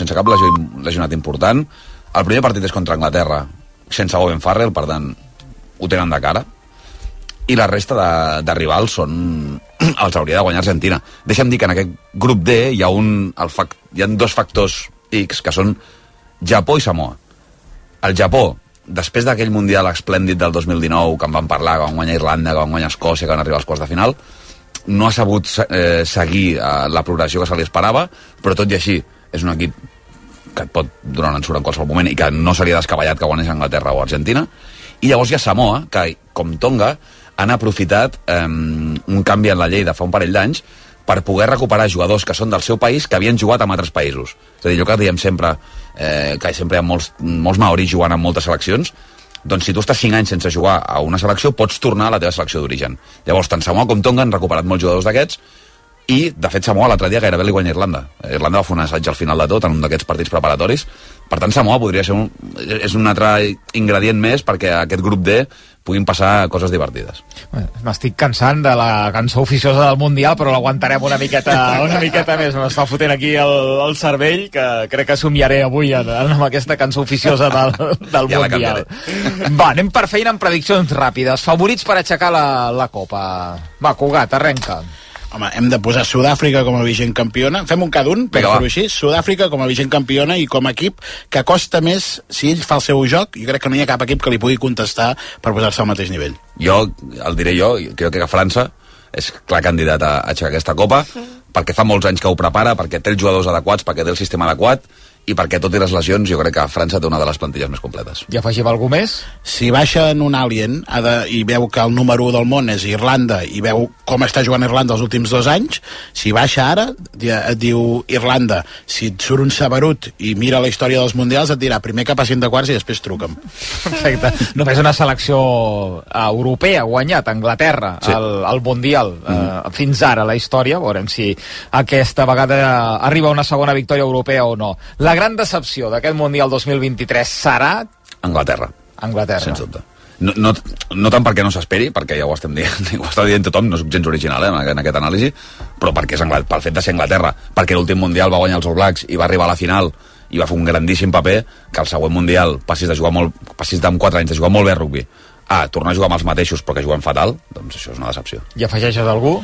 sense cap lesionat important. El primer partit és contra Anglaterra, sense Owen Farrell, per tant, ho tenen de cara. I la resta de, de rivals són... els hauria de guanyar Argentina. Deixa'm dir que en aquest grup D hi ha, un, el fac, hi ha dos factors X, que són Japó i Samoa. El Japó, després d'aquell Mundial esplèndid del 2019, que en van parlar, que van guanyar Irlanda, que van guanyar Escòcia, que van arribar als quarts de final, no ha sabut eh, seguir eh, la progressió que se li esperava, però tot i així és un equip que et pot donar un ensurt en qualsevol moment i que no seria descabellat que guanyés Anglaterra o Argentina. I llavors hi ha Samoa, que, com Tonga, han aprofitat eh, un canvi en la llei de fa un parell d'anys per poder recuperar jugadors que són del seu país que havien jugat en altres països. És a dir, allò que diem sempre, eh, que sempre hi ha molts, molts maoris jugant en moltes seleccions, doncs si tu estàs 5 anys sense jugar a una selecció, pots tornar a la teva selecció d'origen. Llavors, tant Samoa com Tonga han recuperat molts jugadors d'aquests, i, de fet, Samoa l'altre dia gairebé li guanya Irlanda. Irlanda va fer un assaig al final de tot, en un d'aquests partits preparatoris. Per tant, Samoa podria ser un, és un altre ingredient més perquè aquest grup D puguin passar coses divertides. M'estic cansant de la cançó oficiosa del Mundial, però l'aguantarem una miqueta, una miqueta més. M'està fotent aquí el, el cervell, que crec que somiaré avui en, amb aquesta cançó oficiosa del, del Ja Mundial. Va, anem per feina amb prediccions ràpides. Favorits per aixecar la, la Copa. Va, Cugat, arrenca. Home, hem de posar Sud-àfrica com a vigent campiona. Fem un cada un, per Vinga, fer-ho així. Sud-àfrica com a vigent campiona i com a equip que costa més, si ell fa el seu joc, jo crec que no hi ha cap equip que li pugui contestar per posar-se al mateix nivell. Jo, el diré jo, crec que França és clar candidat a aixecar aquesta copa, perquè fa molts anys que ho prepara, perquè té els jugadors adequats, perquè té el sistema adequat, i perquè tot i les lesions jo crec que França té una de les plantilles més completes. I afegim algú més? Si baixa en un alien ha de, i veu que el número 1 del món és Irlanda i veu com està jugant Irlanda els últims dos anys, si baixa ara, et diu Irlanda. Si et surt un saberut i mira la història dels mundials, et dirà primer que passin de quarts i després truca'm. Perfecte. Només una selecció eh, europea ha guanyat, Anglaterra, Sí. el, el Mundial, eh, fins ara a la història. Veurem si aquesta vegada arriba una segona victòria europea o no. La gran decepció d'aquest Mundial 2023 serà Anglaterra, Anglaterra. sens dubte. No, no, no tant perquè no s'esperi, perquè ja ho estem dient, ho està dient tothom, no soc gens original eh, en aquest anàlisi, però perquè és Anglaterra, pel fet de ser Anglaterra, perquè l'últim Mundial va guanyar els All Blacks i va arribar a la final i va fer un grandíssim paper, que el següent Mundial passis de jugar molt, passis d'en 4 anys de jugar molt bé a rugby a tornar a jugar amb els mateixos però que juguen fatal, doncs això és una decepció. I afegeixes algú?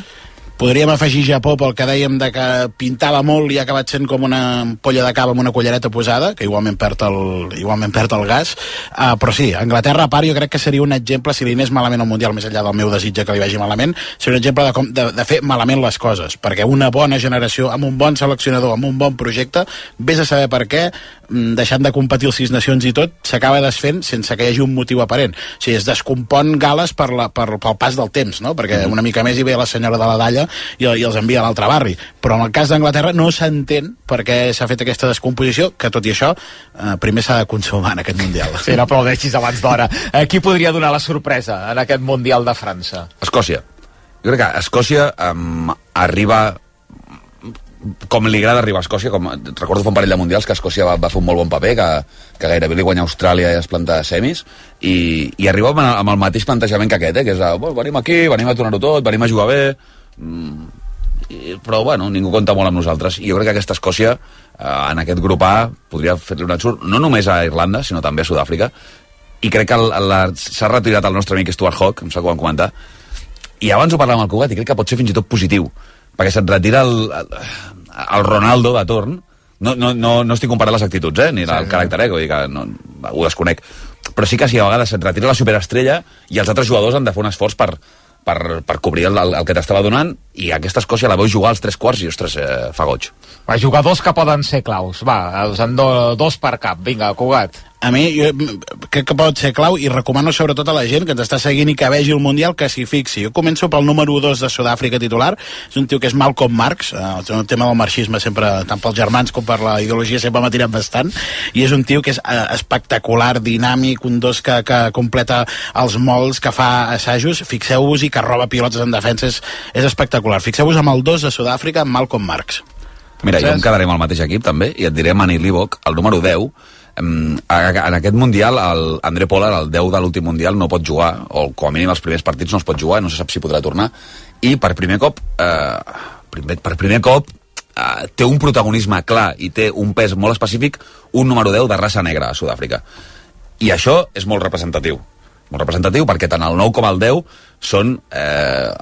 Podríem afegir Japó pel que dèiem de que pintava molt i ha acabat sent com una ampolla de cava amb una cullereta posada, que igualment perd el, igualment perd el gas. Uh, però sí, Anglaterra, a part, jo crec que seria un exemple, si li anés malament al Mundial, més enllà del meu desitge que li vagi malament, seria un exemple de, com, de, de fer malament les coses, perquè una bona generació, amb un bon seleccionador, amb un bon projecte, vés a saber per què, deixant de competir els sis nacions i tot, s'acaba desfent sense que hi hagi un motiu aparent. O sigui, es descompon Gales per la, per, pel pas del temps, no? perquè una mica més hi ve la senyora de la Dalla i, i els envia a l'altre barri. Però en el cas d'Anglaterra no s'entén per què s'ha fet aquesta descomposició, que tot i això eh, primer s'ha de consumar en aquest Mundial. Sí, no aplaudeixis abans d'hora. Eh, qui podria donar la sorpresa en aquest Mundial de França? Escòcia. Jo crec que Escòcia um, arriba com li agrada arribar a Escòcia, com, recordo fa un parell de mundials que Escòcia va, va fer un molt bon paper, que, que gairebé li guanya Austràlia i es planta a semis, i, i arriba amb, amb el mateix plantejament que aquest, eh, que és, oh, venim aquí, venim a tornar-ho tot, venim a jugar bé, mm, i, però bueno, ningú compta molt amb nosaltres, i jo crec que aquesta Escòcia, eh, en aquest grup A, podria fer-li un ensurt, no només a Irlanda, sinó també a Sud-àfrica, i crec que s'ha retirat el nostre amic Stuart Hawk, em sap que ho vam comentar, i abans ho parlàvem el Cugat i crec que pot ser fins i tot positiu perquè se't retira el, el, Ronaldo de torn no, no, no, no estic comparant les actituds, eh, ni sí, el caràcter, eh, que vull dir que no, ho desconec. Però sí que si a vegades se't retira la superestrella i els altres jugadors han de fer un esforç per, per, per cobrir el, el, que t'estava donant i aquesta Escòcia la veu jugar als tres quarts i, ostres, eh, fa goig. Va, jugadors que poden ser claus. Va, us en do, dos per cap. Vinga, Cugat. A mi, jo crec que pot ser clau i recomano sobretot a la gent que ens està seguint i que vegi el Mundial que s'hi fixi. Jo començo pel número 2 de Sud-àfrica titular, és un tio que és Malcolm Marx, eh, el tema del marxisme sempre, tant pels germans com per la ideologia sempre m'ha tirat bastant, i és un tio que és eh, espectacular, dinàmic, un dos que, que completa els molts, que fa assajos, fixeu-vos i que roba pilotes en defensa, és, és espectacular. Fixeu-vos amb el 2 de Sud-àfrica, Malcolm Marx. Mira, jo em quedaré amb el mateix equip també i et diré Mani Libok, el número 10 em, a- en aquest Mundial el André Pollard, el 10 de l'últim Mundial no pot jugar, o com a mínim els primers partits no es pot jugar, no se sap si podrà tornar i per primer cop eh, primer, per primer cop eh, té un protagonisme clar i té un pes molt específic un número 10 de raça negra a Sud-àfrica. I això és molt representatiu. Molt representatiu perquè tant el 9 com el 10 són... Eh,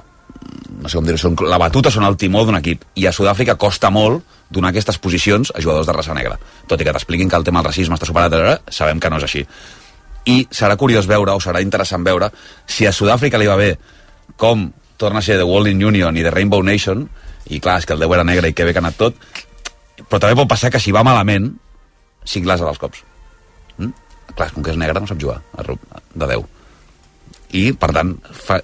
no sé com dir-ho, són la batuta són el timó d'un equip. I a Sud-àfrica costa molt donar aquestes posicions a jugadors de raça negra. Tot i que t'expliquin que el tema del racisme està superat ara, sabem que no és així. I serà curiós veure, o serà interessant veure si a Sud-àfrica li va bé com torna a ser The in Union i The Rainbow Nation i clar, és que el 10 era negre i que bé que ha anat tot però també pot passar que si va malament cingles a dels cops. Mm? clar, com que és negre no sap jugar de 10 i per tant fa,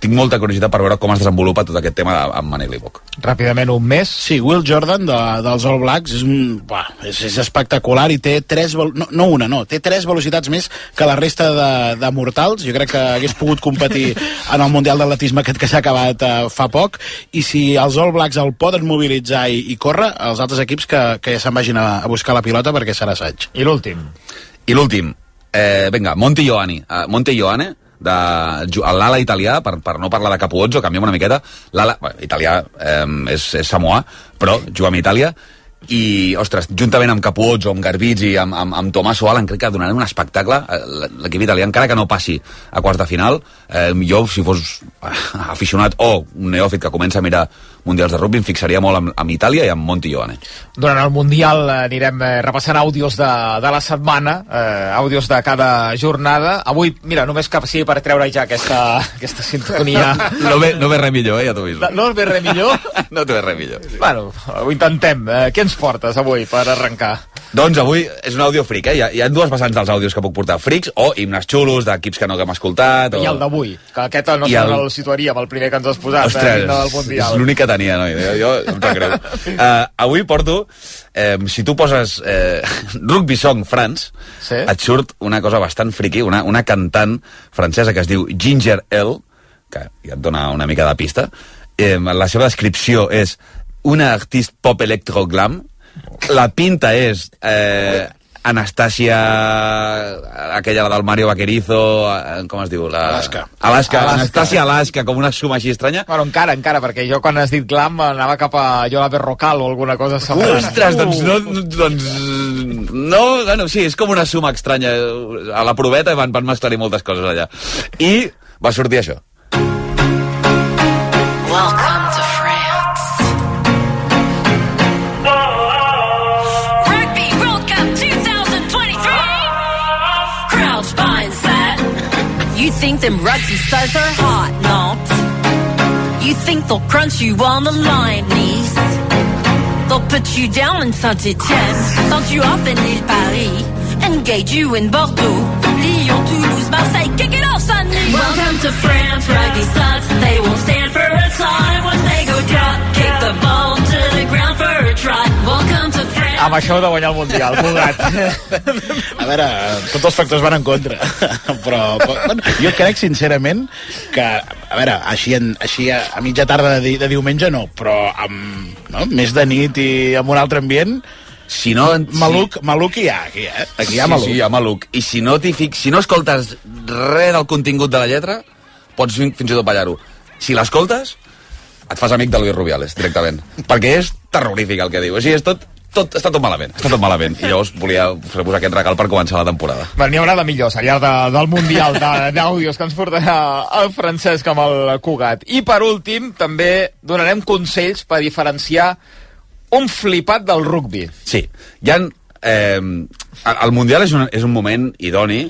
tinc molta curiositat per veure com es desenvolupa tot aquest tema amb Manel Libok Ràpidament, un mes. Sí, Will Jordan de, dels All Blacks és, un, buah, és, és espectacular i té tres, no, no una, no, té tres velocitats més que la resta de, de mortals. Jo crec que hagués pogut competir en el Mundial d'Atletisme aquest que s'ha acabat eh, fa poc i si els All Blacks el poden mobilitzar i, i córrer, els altres equips que, que ja se'n vagin a, a buscar la pilota perquè serà assaig. I l'últim. I l'últim, eh, vinga, Monte Ioane. Uh, Monte Ioane, de l'ala italià, per, per no parlar de Capuozzo, canviem una miqueta, l'ala, bueno, italià eh, és, és samoà, però juga amb Itàlia, i, ostres, juntament amb Capuozzo, amb Garbizzi, amb, amb, amb Tommaso Allan, crec que donaran un espectacle eh, l'equip italià, encara que no passi a quarts de final. Eh, jo, si fos eh, aficionat o un neòfit que comença a mirar mundials de rugby, em fixaria molt amb, amb Itàlia i amb Monte Ioane. Durant el Mundial eh, anirem eh, repassant àudios de, de la setmana, eh, àudios de cada jornada. Avui, mira, només que sigui per treure ja aquesta, aquesta sintonia... No ve, no ve res millor, eh, ja t'ho aviso. No ve res millor? No té res millor. Bueno, ho intentem. Eh, què ens portes avui per arrencar? Doncs avui és un àudio fric, eh? Hi ha, hi ha dues vessants dels àudios que puc portar. Frics o himnes xulos d'equips que no hem escoltat. O... I el d'avui, que aquest no el... el- el situaríem, el primer que ens has posat, Ostres, eh, del és l'únic que tenia, no? Jo, jo em sap greu. Uh, avui porto, eh, si tu poses eh, Rugby Song France, Sí. et surt una cosa bastant friqui, una, una cantant francesa que es diu Ginger L, que ja et dona una mica de pista. Eh, la seva descripció és una artist pop electro glam. La pinta és eh, Anastasia, aquella la del Mario Vaquerizo, eh, com es diu? La... Alaska. Alaska, Alaska. Anastasia Alaska, com una suma així estranya. Bueno, encara, encara, perquè jo quan has dit glam anava cap a Yola Berrocal o alguna cosa semblant. Ostres, doncs no, doncs no, bueno, sí, és com una suma estranya. A la proveta van, van mesclar-hi moltes coses allà. I va sortir això. Welcome think them rugby stars are hot, not? You think they'll crunch you on the line, knees? They'll put you down in Saint-Etienne, dump you off in Ile Paris, engage you in Bordeaux, Lyon, Toulouse, Marseille, kick it off, Sunday. Welcome to France, rugby sucks. They won't stand for a time once they go drop, kick the ball to the ground for a try. Welcome to France. Amb això de guanyar el Mundial, Bogat. A veure, tots els factors van en contra. Però, però bueno, jo crec, sincerament, que, a veure, així, en, així a, a mitja tarda de, de diumenge no, però amb, no, més de nit i amb un altre ambient, Si no... maluc, maluc hi ha, aquí, eh? Aquí hi ha maluc. Sí, sí, hi ha maluc. I si no, fic... si no escoltes res del contingut de la lletra, pots fin- fins i tot ballar-ho. Si l'escoltes, et fas amic de Luis Rubiales, directament. perquè és terrorífic el que diu. O sigui, és tot, tot, està tot malament, està tot malament. I llavors volia fer-vos aquest regal per començar la temporada. Bueno, N'hi haurà de millors al llarg de, del Mundial de- d'àudios que ens portarà el Francesc amb el Cugat. I per últim, també donarem consells per diferenciar un flipat del rugby. Sí, hi ha... Eh, el Mundial és un, és un moment idoni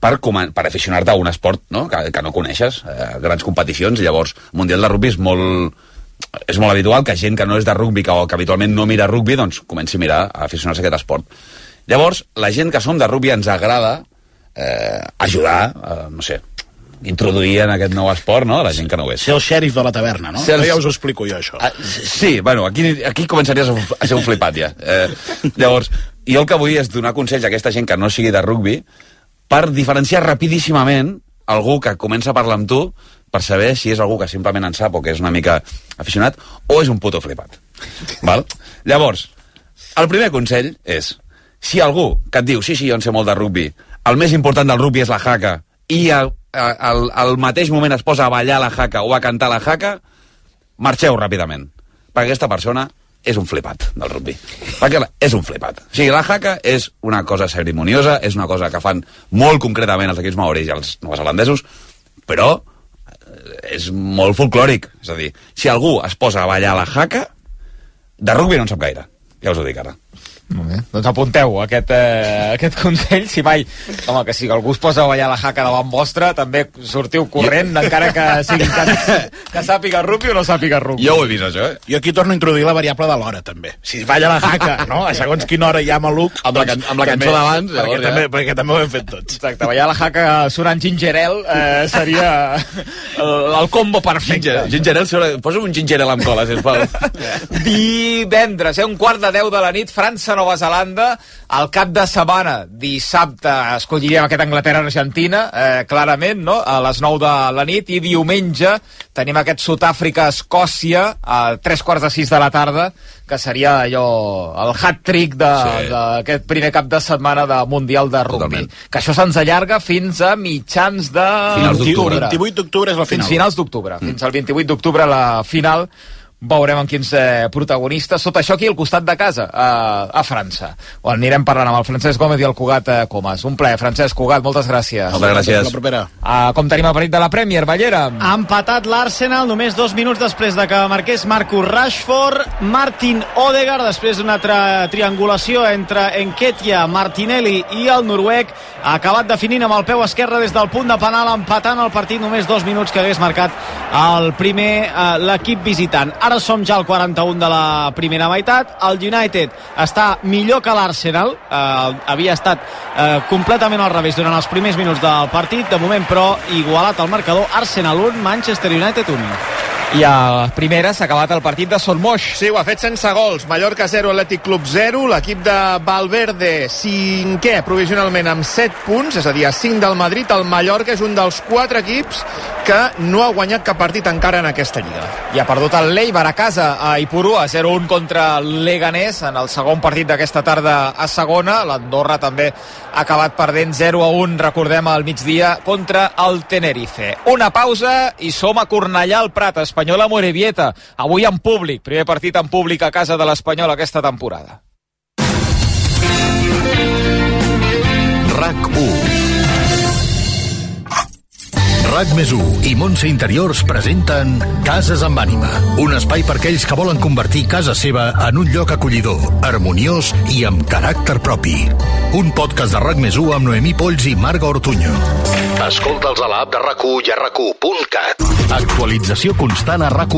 per, per aficionar-te a un esport no? Que, que no coneixes, eh, grans competicions, i llavors Mundial de Rugby és molt, és molt habitual que gent que no és de rugby que, o que habitualment no mira rugby, doncs comenci a mirar, a aficionar-se a aquest esport. Llavors, la gent que som de rugby ens agrada eh, ajudar, eh, no sé, introduir en aquest nou esport, no?, la gent que no ho és. Ser el xèrif de la taverna, no? Ser el- Ja us ho explico jo, això. Ah, sí, bueno, aquí, aquí començaries a, ser un flipat ja. Eh, llavors, jo el que vull és donar consells a aquesta gent que no sigui de rugby per diferenciar rapidíssimament algú que comença a parlar amb tu per saber si és algú que simplement en sap o que és una mica aficionat o és un puto flipat. Val? Llavors, el primer consell és si algú que et diu sí, sí, jo en sé molt de rugby, el més important del rugby és la jaca i al, al, al mateix moment es posa a ballar la jaca o a cantar la jaca, marxeu ràpidament. Perquè aquesta persona és un flipat del rugby. Perquè és un flipat. O sigui, la haka és una cosa cerimoniosa, és una cosa que fan molt concretament els equips maoris i els neozelandesos, però és molt folclòric. És a dir, si algú es posa a ballar la haka, de rugby no en sap gaire. Ja us ho dic ara. Molt bé. Doncs apunteu aquest, eh, aquest consell, si mai... Home, que si algú es posa a ballar la jaca davant vostre, també sortiu corrent, encara que, sigui, que, que sàpiga rugby o no sàpiga rugby. Jo ho he vist, això, eh? Jo aquí torno a introduir la variable de l'hora, també. Si balla la jaca, no? A segons quina hora hi ha maluc... Amb la can- amb la cançó d'abans, Perquè, ja. també, perquè també ho hem fet tots. Exacte, ballar la jaca sonant gingerel eh, seria el, el combo perfecte. Ginger, gingerel, sobre... posa'm un gingerel amb cola, sisplau. Divendres, eh, un quart de 10 de la nit, França-Nova Zelanda. Al cap de setmana, dissabte, escolliríem aquest Anglaterra-Argentina, eh, clarament, no?, a les 9 de la nit. I diumenge tenim aquest Sud-àfrica-Escòcia a tres quarts de 6 de la tarda, que seria allò, el hat-trick Sí. d'aquest primer cap de setmana de Mundial de Rugby. Totalment. Que això se'ns allarga fins a mitjans de... Finals d'octubre. 28 d'octubre és la final. Fins finals d'octubre. Mm. Fins al 28 d'octubre la final veurem amb quins eh, protagonistes. Tot això aquí al costat de casa, a, a França. On anirem parlant amb el Francesc Gómez i el Cugat eh, Comas. Un plaer, Francesc Cugat, moltes gràcies. Moltes gràcies. La propera. Uh, com tenim el partit de la Premier, Ballera? Ha empatat l'Arsenal només dos minuts després de que marqués Marcus Rashford, Martin Odegaard, després d'una altra triangulació entre Enketia, Martinelli i el noruec, ha acabat definint amb el peu esquerre des del punt de penal, empatant el partit només dos minuts que hagués marcat el primer eh, l'equip visitant. Ara som ja al 41 de la primera meitat, el United està millor que l'Arsenal, eh, havia estat eh, completament al revés durant els primers minuts del partit, de moment però igualat al marcador, Arsenal 1, Manchester United 1. I a primera s'ha acabat el partit de Son Moix. Sí, ho ha fet sense gols. Mallorca 0, Atlètic Club 0. L'equip de Valverde, cinquè provisionalment amb 7 punts, és a dir, a 5 del Madrid. El Mallorca és un dels 4 equips que no ha guanyat cap partit encara en aquesta lliga. I ha perdut el Leibar a casa a Ipurua, 0-1 contra el Leganés en el segon partit d'aquesta tarda a segona. L'Andorra també ha acabat perdent 0-1, recordem, al migdia contra el Tenerife. Una pausa i som a Cornellà al Prat, Espanyola Morevieta. Avui en públic, primer partit en públic a casa de l'Espanyol aquesta temporada. RAC 1 RAC més 1 i Montse Interiors presenten Cases amb ànima, un espai per aquells que volen convertir casa seva en un lloc acollidor, harmoniós i amb caràcter propi. Un podcast de RAC més 1 amb Noemí Polls i Marga Ortuño. Escolta'ls a l'app de rac i a rac Actualització constant a rac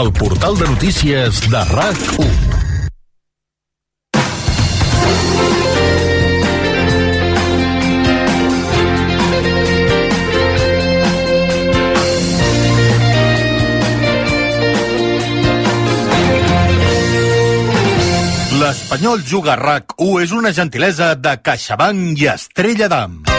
el portal de notícies de RAC1. L'Espanyol Juga RAC 1 és una gentilesa de CaixaBank i Estrella d'Am.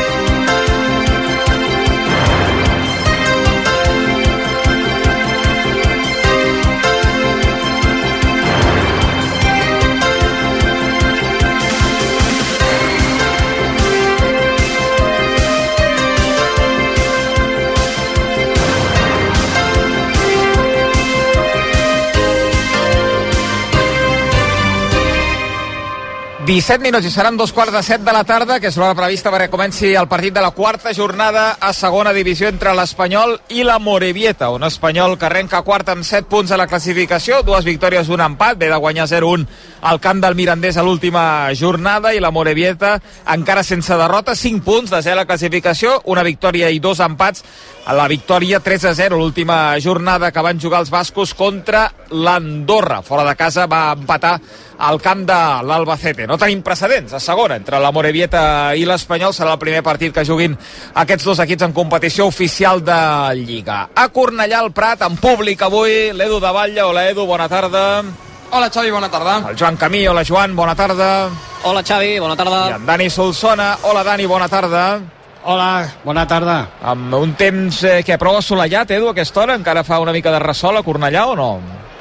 17 minuts i seran dos quarts de set de la tarda, que és l'hora prevista perquè comenci el partit de la quarta jornada a segona divisió entre l'Espanyol i la Morevieta. Un Espanyol que arrenca quart amb 7 punts a la classificació, dues victòries, un empat, ve de guanyar 0-1 al camp del Mirandés a l'última jornada i la Morevieta encara sense derrota, 5 punts de 0 a la classificació, una victòria i dos empats a la victòria 3-0 l'última jornada que van jugar els bascos contra l'Andorra. Fora de casa va empatar al camp de l'Albacete. No tenim precedents a segona entre la Morevieta i l'Espanyol. Serà el primer partit que juguin aquests dos equips en competició oficial de Lliga. A Cornellà al Prat, en públic avui, l'Edu de Batlle. Hola, Edu, bona tarda. Hola Xavi, bona tarda. El Joan Camí, hola, Joan, bona tarda. Hola Xavi, bona I tarda. en Dani Solsona, hola, Dani, bona tarda. Hola, bona tarda. Amb un temps eh, que prou assolellat, Edu, a aquesta hora? Encara fa una mica de ressol a Cornellà o no?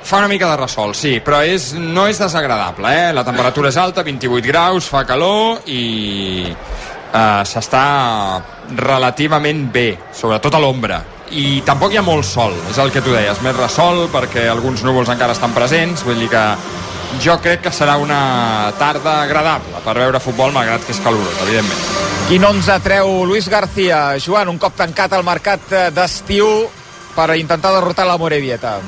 Fa una mica de ressol, sí, però és, no és desagradable, eh? La temperatura és alta, 28 graus, fa calor i eh, s'està relativament bé, sobretot a l'ombra. i tampoc hi ha molt sol, és el que tu deies, més ressol perquè alguns núvols encara estan presents, vull dir que jo crec que serà una tarda agradable per veure futbol, malgrat que és calorós, evidentment. Quin 11 treu Luis García? Joan, un cop tancat el mercat d'estiu per intentar derrotar la Morevieta.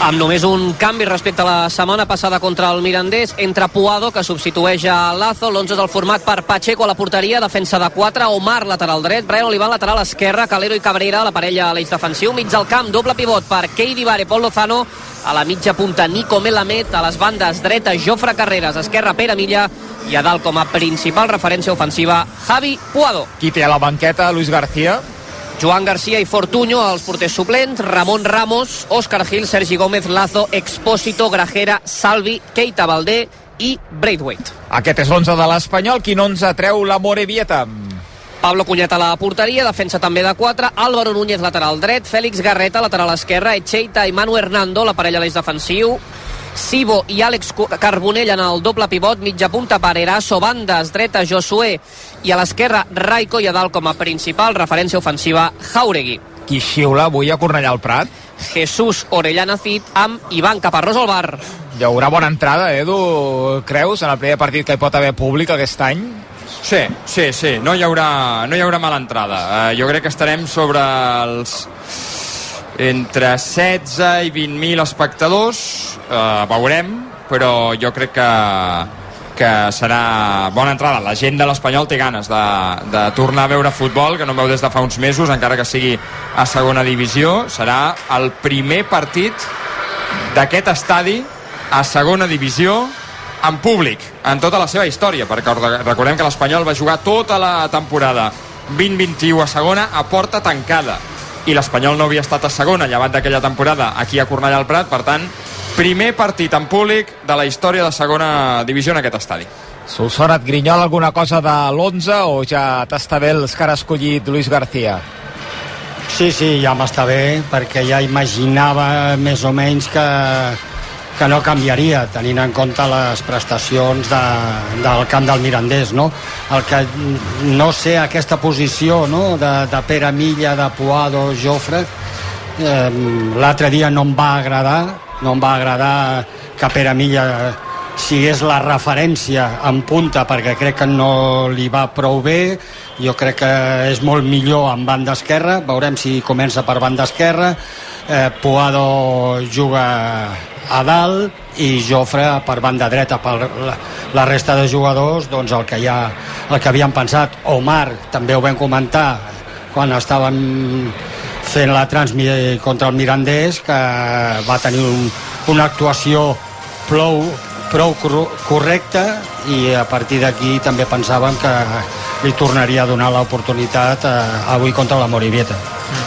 Amb només un canvi respecte a la setmana passada contra el Mirandés, entre Puado, que substitueix a Lazo, l'11 del format per Pacheco a la porteria, defensa de 4, Omar lateral dret, Brian Olivan lateral esquerra, Calero i Cabrera, la parella a l'eix defensiu, mig del camp, doble pivot per Keidi Vare, Pol Lozano, a la mitja punta Nico Melamed, a les bandes dreta Jofre Carreras, esquerra Pere Milla. I a dalt com a principal referència ofensiva Javi Puado. Qui té a la banqueta Luis García? Joan Garcia i Fortuño, els porters suplents, Ramon Ramos, Òscar Gil, Sergi Gómez, Lazo, Expósito, Grajera, Salvi, Keita Valdé i Braithwaite. Aquest és l'11 de l'Espanyol. Quin 11 treu la Morevieta? Pablo Cunyat a la porteria, defensa també de 4, Álvaro Núñez lateral dret, Fèlix Garreta lateral esquerra, Echeita i Manu Hernando, la parella l'eix defensiu, Sibo i Àlex Carbonell en el doble pivot, mitja punta per Eraso, bandes, dreta Josué i a l'esquerra Raico i a dalt com a principal referència ofensiva Jauregui. Qui xiula avui a Cornellà al Prat? Jesús Orellana Cid amb Ivan Caparrós al bar. Hi haurà bona entrada, Edu, creus, en el primer partit que hi pot haver públic aquest any? Sí, sí, sí, no hi haurà, no hi haurà mala entrada. Uh, jo crec que estarem sobre els entre 16 i 20.000 espectadors, uh, veurem, però jo crec que, que serà bona entrada. La gent de l'Espanyol té ganes de, de tornar a veure futbol, que no veu des de fa uns mesos, encara que sigui a segona divisió. Serà el primer partit d'aquest estadi a segona divisió en públic, en tota la seva història, perquè recordem que l'Espanyol va jugar tota la temporada 2021 a segona a porta tancada i l'Espanyol no havia estat a segona llevat d'aquella temporada aquí a Cornellà al Prat, per tant primer partit en públic de la història de segona divisió en aquest estadi. Solsona, et grinyola alguna cosa de l'11 o ja t'està bé els que ha escollit Luis García? Sí, sí, ja m'està bé, perquè ja imaginava més o menys que, que no canviaria, tenint en compte les prestacions de, del camp del Mirandés, no? El que no sé, aquesta posició no? de, de Pere Milla, de Puado, Jofre, eh, l'altre dia no em va agradar, no em va agradar que Pere Milla sigués la referència en punta perquè crec que no li va prou bé jo crec que és molt millor en banda esquerra veurem si comença per banda esquerra eh, Puado juga a dalt i Jofre per banda dreta per la, la resta de jugadors doncs el que ja el que havíem pensat Omar també ho vam comentar quan estàvem fent la transmissió contra el Mirandés que va tenir un, una actuació prou, prou cor- correcta i a partir d'aquí també pensàvem que li tornaria a donar l'oportunitat eh, avui contra la Morivieta.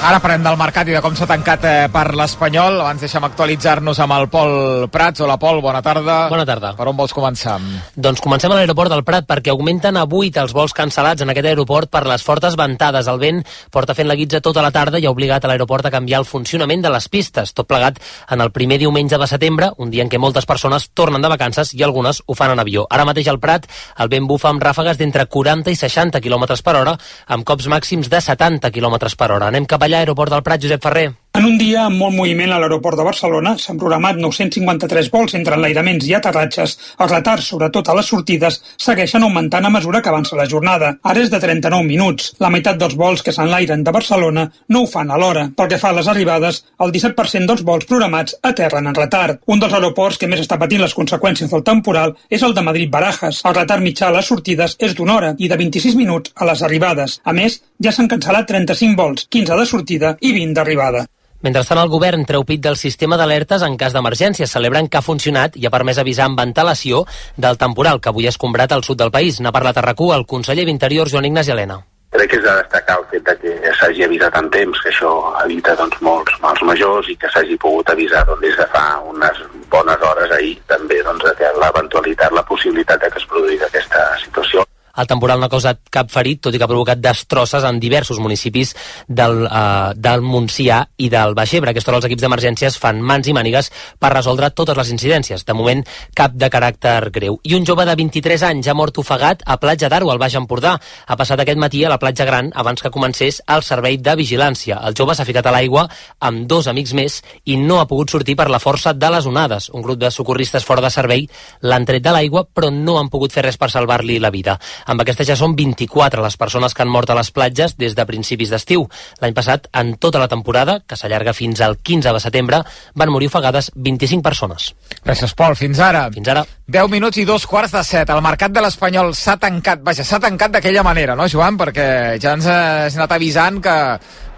Ara parlem del mercat i de com s'ha tancat eh, per l'Espanyol. Abans deixem actualitzar-nos amb el Pol Prats. Hola, Pol, bona tarda. Bona tarda. Per on vols començar? Doncs comencem a l'aeroport del Prat perquè augmenten a 8 els vols cancel·lats en aquest aeroport per les fortes ventades. El vent porta fent la guitza tota la tarda i ha obligat a l'aeroport a canviar el funcionament de les pistes. Tot plegat en el primer diumenge de setembre, un dia en què moltes persones tornen de vacances i algunes ho fan en avió. Ara mateix al Prat el vent bufa amb ràfegues d'entre 40 i 60 km per hora, amb cops màxims de 70 km per hora. Anem cap allà, aeroport del Prat, Josep Ferrer. En un dia amb molt moviment a l'aeroport de Barcelona s'han programat 953 vols entre enlairaments i aterratges. Els retards, sobretot a les sortides, segueixen augmentant a mesura que avança la jornada. Ara és de 39 minuts. La meitat dels vols que s'enlairen de Barcelona no ho fan a l'hora. Pel que fa a les arribades, el 17% dels vols programats aterren en retard. Un dels aeroports que més està patint les conseqüències del temporal és el de Madrid-Barajas. El retard mitjà a les sortides és d'una hora i de 26 minuts a les arribades. A més, ja s'han cancel·lat 35 vols, 15 de sortida i 20 d'arribada. Mentrestant, el govern treu pit del sistema d'alertes en cas d'emergència. Celebren que ha funcionat i ha permès avisar amb antelació del temporal que avui ha escombrat al sud del país. N'ha parlat a rac el conseller d'Interior, Joan Ignasi Helena. Crec que és de destacar el fet de que s'hagi avisat en temps, que això evita doncs, molts mals majors i que s'hagi pogut avisar doncs, des de fa unes bones hores ahir també doncs, l'eventualitat, la possibilitat de que es produís aquesta situació. El temporal no ha causat cap ferit, tot i que ha provocat destrosses en diversos municipis del, uh, del Montsià i del Baix Ebre. Aquesta hora els equips d'emergències fan mans i mànigues per resoldre totes les incidències. De moment, cap de caràcter greu. I un jove de 23 anys ha mort ofegat a Platja d'Aro, al Baix Empordà. Ha passat aquest matí a la platja Gran abans que comencés el servei de vigilància. El jove s'ha ficat a l'aigua amb dos amics més i no ha pogut sortir per la força de les onades. Un grup de socorristes fora de servei l'han tret de l'aigua, però no han pogut fer res per salvar-li la vida. Amb aquesta ja són 24 les persones que han mort a les platges des de principis d'estiu. L'any passat, en tota la temporada, que s'allarga fins al 15 de setembre, van morir ofegades 25 persones. Gràcies, Pol. Fins ara. Fins ara. 10 minuts i dos quarts de set. El mercat de l'Espanyol s'ha tancat, vaja, s'ha tancat d'aquella manera, no, Joan? Perquè ja ens has anat avisant que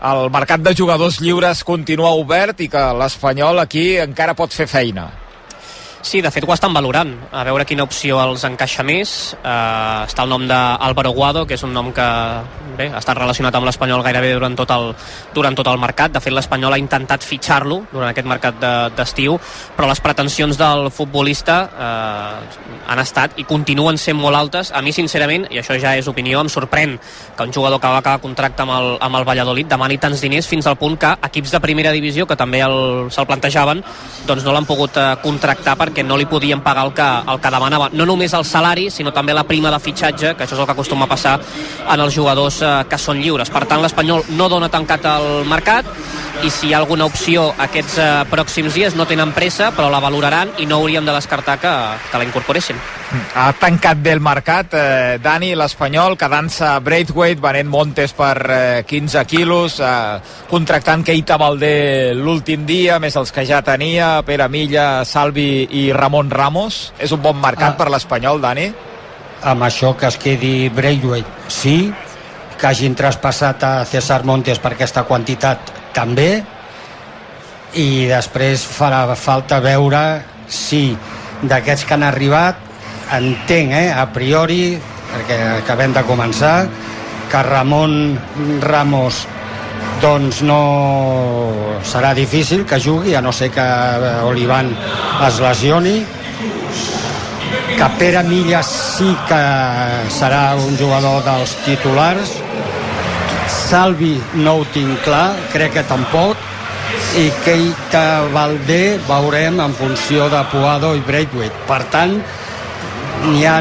el mercat de jugadors lliures continua obert i que l'Espanyol aquí encara pot fer feina. Sí, de fet ho estan valorant, a veure quina opció els encaixa més. Uh, està el nom d'Álvaro Guado, que és un nom que bé, ha estat relacionat amb l'Espanyol gairebé durant tot el, durant tot el mercat. De fet, l'Espanyol ha intentat fitxar-lo durant aquest mercat d'estiu, de, però les pretensions del futbolista uh, han estat i continuen sent molt altes. A mi, sincerament, i això ja és opinió, em sorprèn que un jugador que va acabar contracte amb el, amb el Valladolid demani tants diners fins al punt que equips de primera divisió, que també se'l plantejaven, doncs no l'han pogut uh, contractar per perquè no li podien pagar el que, el que demanava. No només el salari, sinó també la prima de fitxatge, que això és el que acostuma a passar en els jugadors eh, que són lliures. Per tant, l'Espanyol no dona tancat el mercat i si hi ha alguna opció aquests eh, pròxims dies no tenen pressa, però la valoraran i no hauríem de descartar que, que la incorporessin. Ha tancat bé el mercat, eh, Dani, l'Espanyol, quedant-se Braithwaite, venent Montes per eh, 15 quilos, eh, contractant Keita Valdé l'últim dia, més els que ja tenia, Pere Milla, Salvi i Ramon Ramos. És un bon mercat ah. per l'Espanyol, Dani? Amb això que es quedi Braithwaite, sí, que hagin traspassat a César Montes per aquesta quantitat, també, i després farà falta veure si d'aquests que han arribat entenc, eh, a priori, perquè acabem de començar, que Ramon Ramos doncs no serà difícil que jugui, a no ser que Olivan es lesioni. Que Pere Millas sí que serà un jugador dels titulars. Salvi no ho tinc clar, crec que tampoc. I Keita Valdé veurem en funció de Puado i Braithwaite. Per tant n'hi ha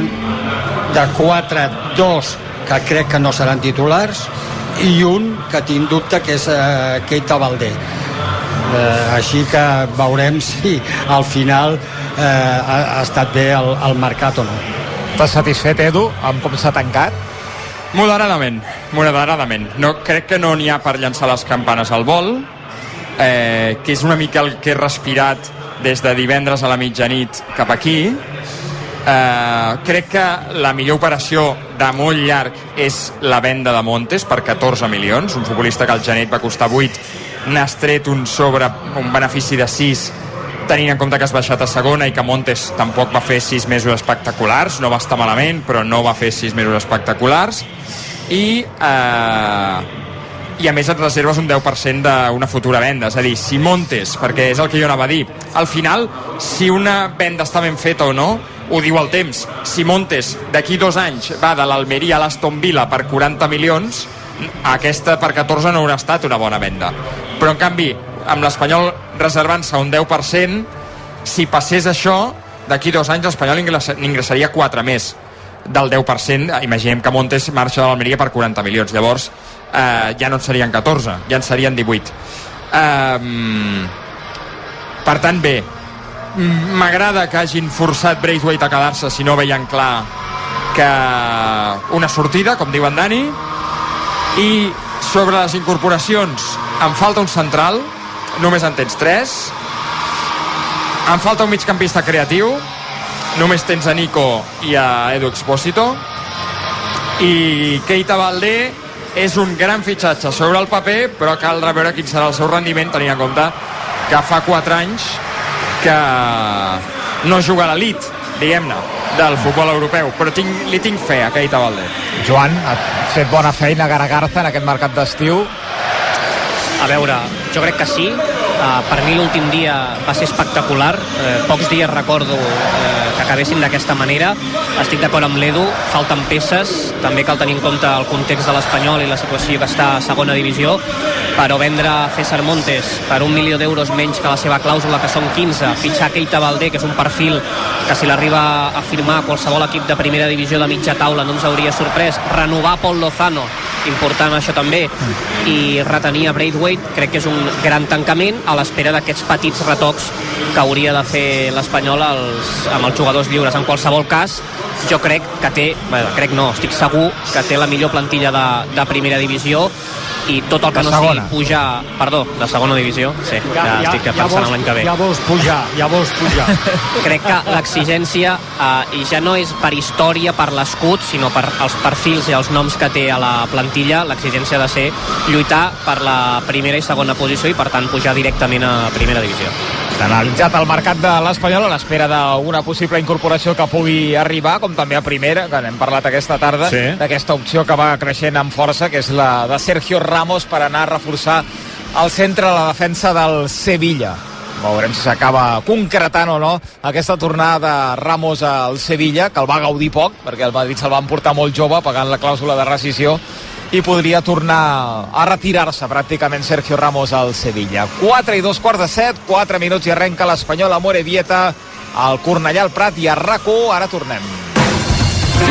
de 4, dos que crec que no seran titulars i un que tinc dubte que és eh, Keita Valdé eh, així que veurem si al final eh, ha, ha estat bé el, el mercat o no Estàs satisfet, Edu, amb com s'ha tancat? Moderadament, moderadament. No, crec que no n'hi ha per llançar les campanes al vol, eh, que és una mica el que he respirat des de divendres a la mitjanit cap aquí, Eh, crec que la millor operació de molt llarg és la venda de Montes per 14 milions, un futbolista que al genet va costar 8, n'has tret un sobre, un benefici de 6 tenint en compte que has baixat a segona i que Montes tampoc va fer 6 mesos espectaculars, no va estar malament, però no va fer 6 mesos espectaculars. I eh, i a més et reserves un 10% d'una futura venda. És a dir, si Montes, perquè és el que jo anava a dir, al final, si una venda està ben feta o no, ho diu el temps. Si Montes d'aquí dos anys va de l'Almeria a l'Aston Villa per 40 milions, aquesta per 14 no haurà estat una bona venda. Però en canvi, amb l'Espanyol reservant-se un 10%, si passés això, d'aquí dos anys l'Espanyol n'ingressaria 4 més del 10%, imaginem que Montes marxa de l'Almeria per 40 milions, llavors eh, ja no en serien 14, ja en serien 18. Eh, per tant, bé, m'agrada que hagin forçat Braithwaite a quedar-se si no veien clar que una sortida, com diuen Dani, i sobre les incorporacions em falta un central, només en tens 3, em falta un migcampista creatiu, només tens a Nico i a Edu Exposito, i Keita Valdé és un gran fitxatge sobre el paper, però caldrà veure quin serà el seu rendiment, tenint en compte que fa 4 anys que no juga a l'elit, diguem-ne, del futbol europeu, però tinc, li tinc fe a Keita Valde. Joan, ha fet bona feina Garagarza en aquest mercat d'estiu? A veure, jo crec que sí, Uh, per mi l'últim dia va ser espectacular. Uh, pocs dies recordo uh, que acabessin d'aquesta manera. Estic d'acord amb l'Edu, falten peces. També cal tenir en compte el context de l'Espanyol i la situació que està a segona divisió. Però vendre César Montes per un milió d'euros menys que la seva clàusula, que són 15, fitxar Keita Valdé, que és un perfil que si l'arriba a firmar qualsevol equip de primera divisió de mitja taula no ens hauria sorprès, renovar Paul Lozano important això també i retenir a Braithwaite crec que és un gran tancament a l'espera d'aquests petits retocs que hauria de fer l'Espanyol amb els jugadors lliures. En qualsevol cas jo crec que té, bé, crec no, estic segur que té la millor plantilla de, de primera divisió i tot el que De no sigui pujar, perdó, de segona divisió, sí, ja, ja, estic pensant vols, en l'any que ve. Ja vols pujar, ja vols pujar. Crec que l'exigència, eh, i ja no és per història, per l'escut, sinó per els perfils i els noms que té a la plantilla, l'exigència ha de ser lluitar per la primera i segona posició i, per tant, pujar directament a primera divisió. Analitzat el mercat de l'Espanyol a l'espera d'una possible incorporació que pugui arribar, com també a primera, que n'hem parlat aquesta tarda, Sí. d'aquesta opció que va creixent amb força, que és la de Sergio Ramos per anar a reforçar el centre de la defensa del Sevilla. Veurem si s'acaba concretant o no aquesta tornada de Ramos al Sevilla, que el va gaudir poc, perquè el Madrid se'l va emportar molt jove, pagant la clàusula de rescisió, i podria tornar a retirar-se pràcticament Sergio Ramos al Sevilla. 4 i dos quarts de set, 4 minuts i arrenca l'Espanyol a Morevieta, al Cornellà, al Prat i a rac Ara tornem.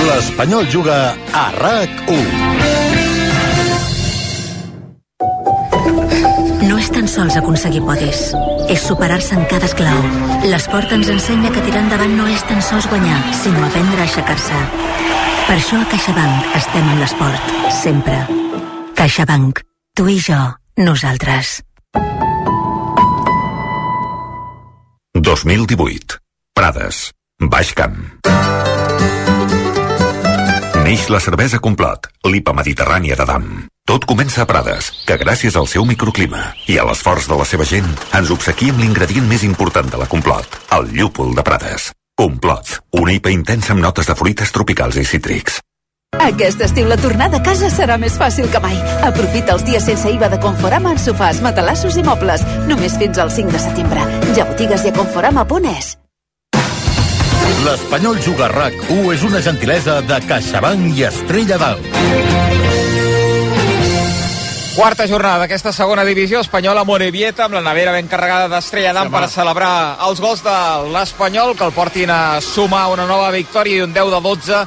L'Espanyol juga a RAC1. No és tan sols aconseguir podis, és superar-se en cada esclau. L'esport ens ensenya que tirar endavant no és tan sols guanyar, sinó aprendre a aixecar-se. Per això a CaixaBank estem amb l'esport, sempre. CaixaBank. Tu i jo, nosaltres. 2018. Prades. Baix Camp. Neix la cervesa Complot, l'IPA mediterrània de Dam. Tot comença a Prades, que gràcies al seu microclima i a l'esforç de la seva gent ens obsequia amb l'ingredient més important de la Complot, el llúpol de Prades. Complot, una IPA intensa amb notes de fruites tropicals i cítrics. Aquest estiu la tornada a casa serà més fàcil que mai. Aprofita els dies sense IVA de Conforama en sofàs, matalassos i mobles. Només fins al 5 de setembre. Ja botigues i a conforama.es. L'Espanyol juga a RAC1 és una gentilesa de CaixaBank i Estrella d'Alt. Quarta jornada d'aquesta segona divisió espanyola Morevieta amb la nevera ben carregada d'estrella d'am per celebrar els gols de l'Espanyol que el portin a sumar una nova victòria i un 10 de 12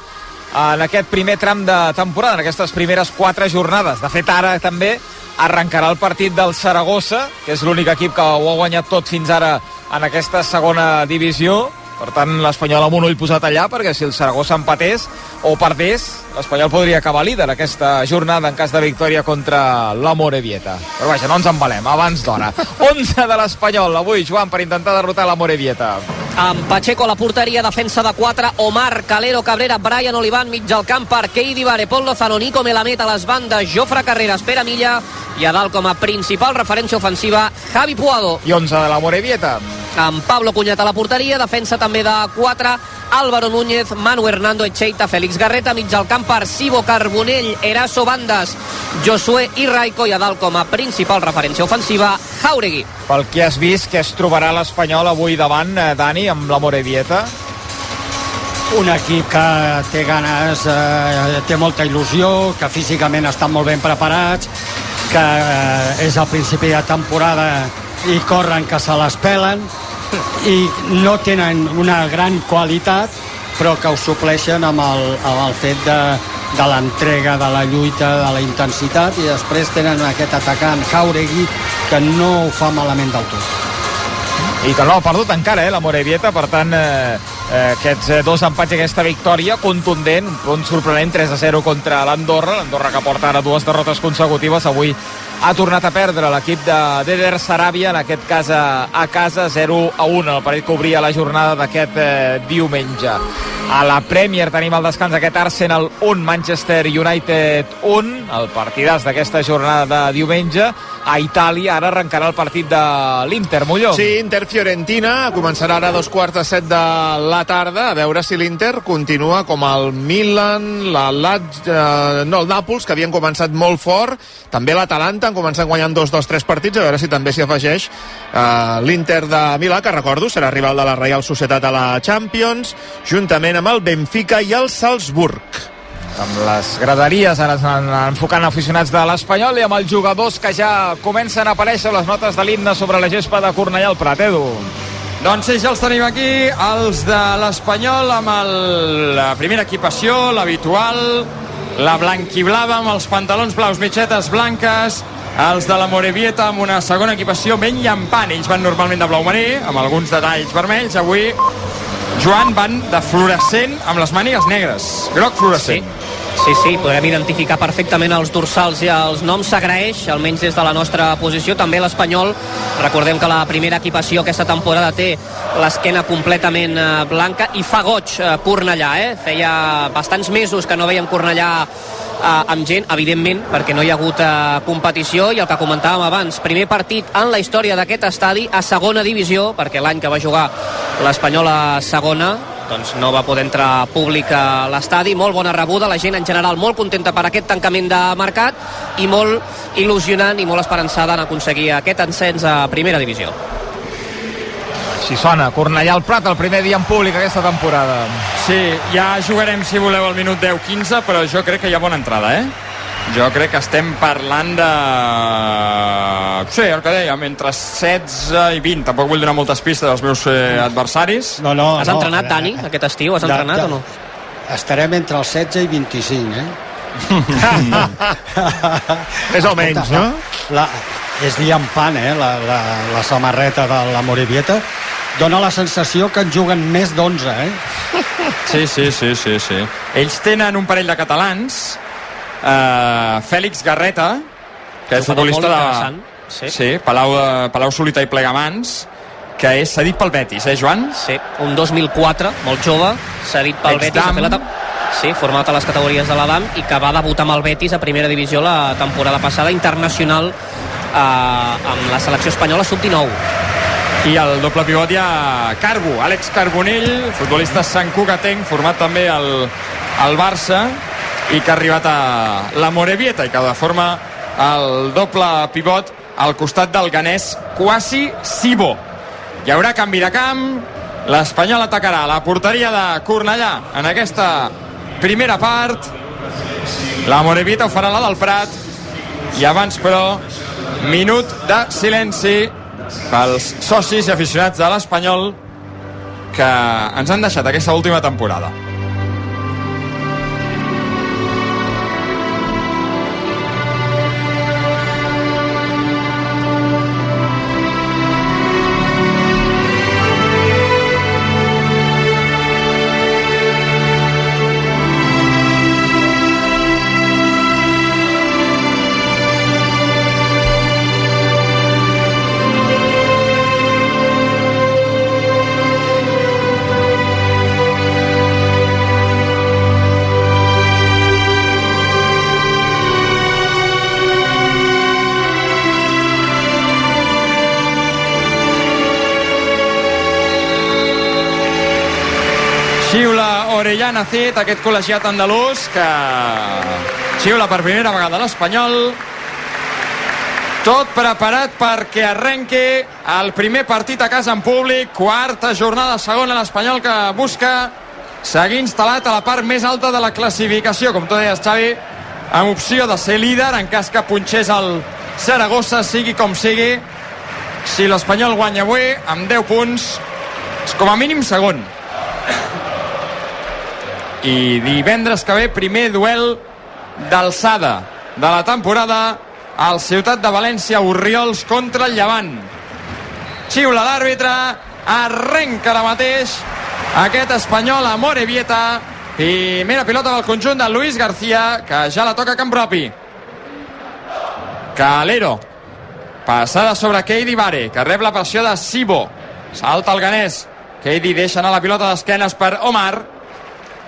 en aquest primer tram de temporada, en aquestes primeres quatre jornades. De fet, ara també arrencarà el partit del Saragossa, que és l'únic equip que ho ha guanyat tot fins ara en aquesta segona divisió. Per tant, l'Espanyol amb un ull posat allà, perquè si el Saragossa empatés o perdés, l'Espanyol podria acabar líder aquesta jornada en cas de victòria contra la Morevieta. Però vaja, no ens embalem, abans d'hora. 11 de l'Espanyol, avui, Joan, per intentar derrotar la Morevieta. Amb Pacheco a la porteria, defensa de 4, Omar, Calero, Cabrera, Brian Olivan, mig al camp per Keidi Vare, Pol Lozano, Nico Melamed a les bandes, Jofre Carreras, Pere Milla i a dalt com a principal referència ofensiva, Javi Puado. I 11 de la Morevieta. Amb Pablo Cunyat a la porteria, defensa també de 4, Álvaro Núñez, Manu Hernando Echeita, Félix Garreta, mig al camp per Sibo Carbonell, Eraso Bandes, Josué i Raico i a dalt com a principal referència ofensiva, Jauregui. Pel que has vist, que es trobarà l'Espanyol avui davant, eh, Dani, amb la Morevieta? Un equip que té ganes, eh, té molta il·lusió, que físicament estan molt ben preparats, que eh, és el principi de temporada i corren que se les pelen i no tenen una gran qualitat però que ho supleixen amb el, amb el fet de, de l'entrega, de la lluita, de la intensitat i després tenen aquest atacant Jauregui que no ho fa malament del tot. i que no ha perdut encara, eh, la Morevieta, per tant, eh, eh, aquests eh, dos empats i aquesta victòria contundent, un punt sorprenent, 3 a 0 contra l'Andorra, l'Andorra que porta ara dues derrotes consecutives, avui ha tornat a perdre l'equip de d'Eder Saràbia, en aquest cas a, casa, 0 a 1, el partit que obria la jornada d'aquest eh, diumenge. A la Premier tenim el descans aquest Arsenal 1, Manchester United 1, el partidàs d'aquesta jornada de diumenge. A Itàlia. Ara arrencarà el partit de l'Inter, Molló. Sí, Inter-Fiorentina. Començarà ara a dos quarts de set de la tarda. A veure si l'Inter continua com el Milan, la Lazio, eh, no, el Nàpols, que havien començat molt fort, també l'Atalanta estan començant guanyant dos dels tres partits, a veure si també s'hi afegeix eh, l'Inter de Milà, que recordo serà rival de la Real Societat a la Champions, juntament amb el Benfica i el Salzburg. amb les graderies ara estan enfocant aficionats de l'Espanyol i amb els jugadors que ja comencen a aparèixer les notes de l'himne sobre la gespa de Cornellà al Prat, Edu. Doncs sí, ja els tenim aquí, els de l'Espanyol amb el, la primera equipació, l'habitual, la blanquiblava amb els pantalons blaus, mitgetes blanques, els de la Morevieta amb una segona equipació ben llampant. Ells van normalment de blau marí, amb alguns detalls vermells. Avui, Joan, van de fluorescent amb les mànigues negres. Groc fluorescent. Sí. Sí, sí, podrem identificar perfectament els dorsals i els noms. S'agraeix, almenys des de la nostra posició. També l'Espanyol, recordem que la primera equipació aquesta temporada té l'esquena completament eh, blanca i fa goig eh, Cornellà, eh? Feia bastants mesos que no veiem Cornellà amb gent, evidentment, perquè no hi ha hagut eh, competició, i el que comentàvem abans, primer partit en la història d'aquest estadi a segona divisió, perquè l'any que va jugar l'Espanyol a segona, doncs no va poder entrar públic a l'estadi, molt bona rebuda, la gent en general molt contenta per aquest tancament de mercat i molt il·lusionant i molt esperançada en aconseguir aquest encens a primera divisió. Així sona, Cornellà al Prat el primer dia en públic aquesta temporada. Sí, ja jugarem, si voleu, al minut 10-15, però jo crec que hi ha bona entrada, eh? Jo crec que estem parlant de... Sí, el que dèiem, entre 16 i 20. Tampoc vull donar moltes pistes als meus eh, adversaris. No, no, Has no, entrenat, eh, Dani, aquest estiu? Has de- entrenat de- o no? Estarem entre els 16 i 25, eh? Més o menys, no? La, és llampant, eh, la, la, la samarreta de la Morevieta. Dóna la sensació que en juguen més d'11, eh? Sí, sí, sí, sí, sí. Ells tenen un parell de catalans, eh, Fèlix Garreta, que és futbolista de... sí. sí Palau, eh, Palau Solita i Plegamans, que és cedit pel Betis, eh, Joan? Sí, un 2004, molt jove, cedit pel Betis. Ex-Dam. ha fet la Sí, format a les categories de l'Adam i que va debutar amb el Betis a primera divisió la temporada passada, internacional eh, amb la selecció espanyola sub-19. I el doble pivot hi ha Carbo, Àlex Carbonell, futbolista Sant Cugatenc, format també al, al Barça i que ha arribat a la Morevieta i que de forma el doble pivot al costat del ganès Quasi Sibo. Hi haurà canvi de camp, l'Espanyol atacarà la porteria de Cornellà en aquesta primera part, la Morevieta ho farà la del Prat i abans però minut de silenci pels socis i aficionats de l'Espanyol que ens han deixat aquesta última temporada. Orellana Cid, aquest col·legiat andalús que xiula per primera vegada l'Espanyol. Tot preparat perquè arrenqui el primer partit a casa en públic, quarta jornada segona l'Espanyol que busca seguir instal·lat a la part més alta de la classificació, com tu deies, Xavi, amb opció de ser líder en cas que punxés el Saragossa, sigui com sigui. Si l'Espanyol guanya avui, amb 10 punts, és com a mínim segon i divendres que ve primer duel d'alçada de la temporada al Ciutat de València Oriols contra el Llevant. Xiula l'àrbitre arrenca ara mateix aquest espanyol a Morevieta. Primera pilota del conjunt de Luis García que ja la toca a camp propi. Calero passada sobre Keidi Vare que rep la pressió de Sibo. Salta el ganès. Keidi deixa anar la pilota d'esquenes per Omar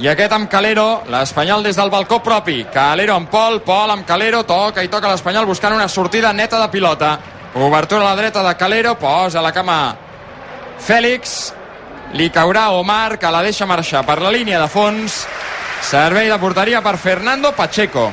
i aquest amb Calero, l'Espanyol des del balcó propi. Calero amb Pol, Pol amb Calero, toca i toca l'Espanyol buscant una sortida neta de pilota. Obertura a la dreta de Calero, posa la cama Fèlix, li caurà Omar, que la deixa marxar per la línia de fons. Servei de porteria per Fernando Pacheco.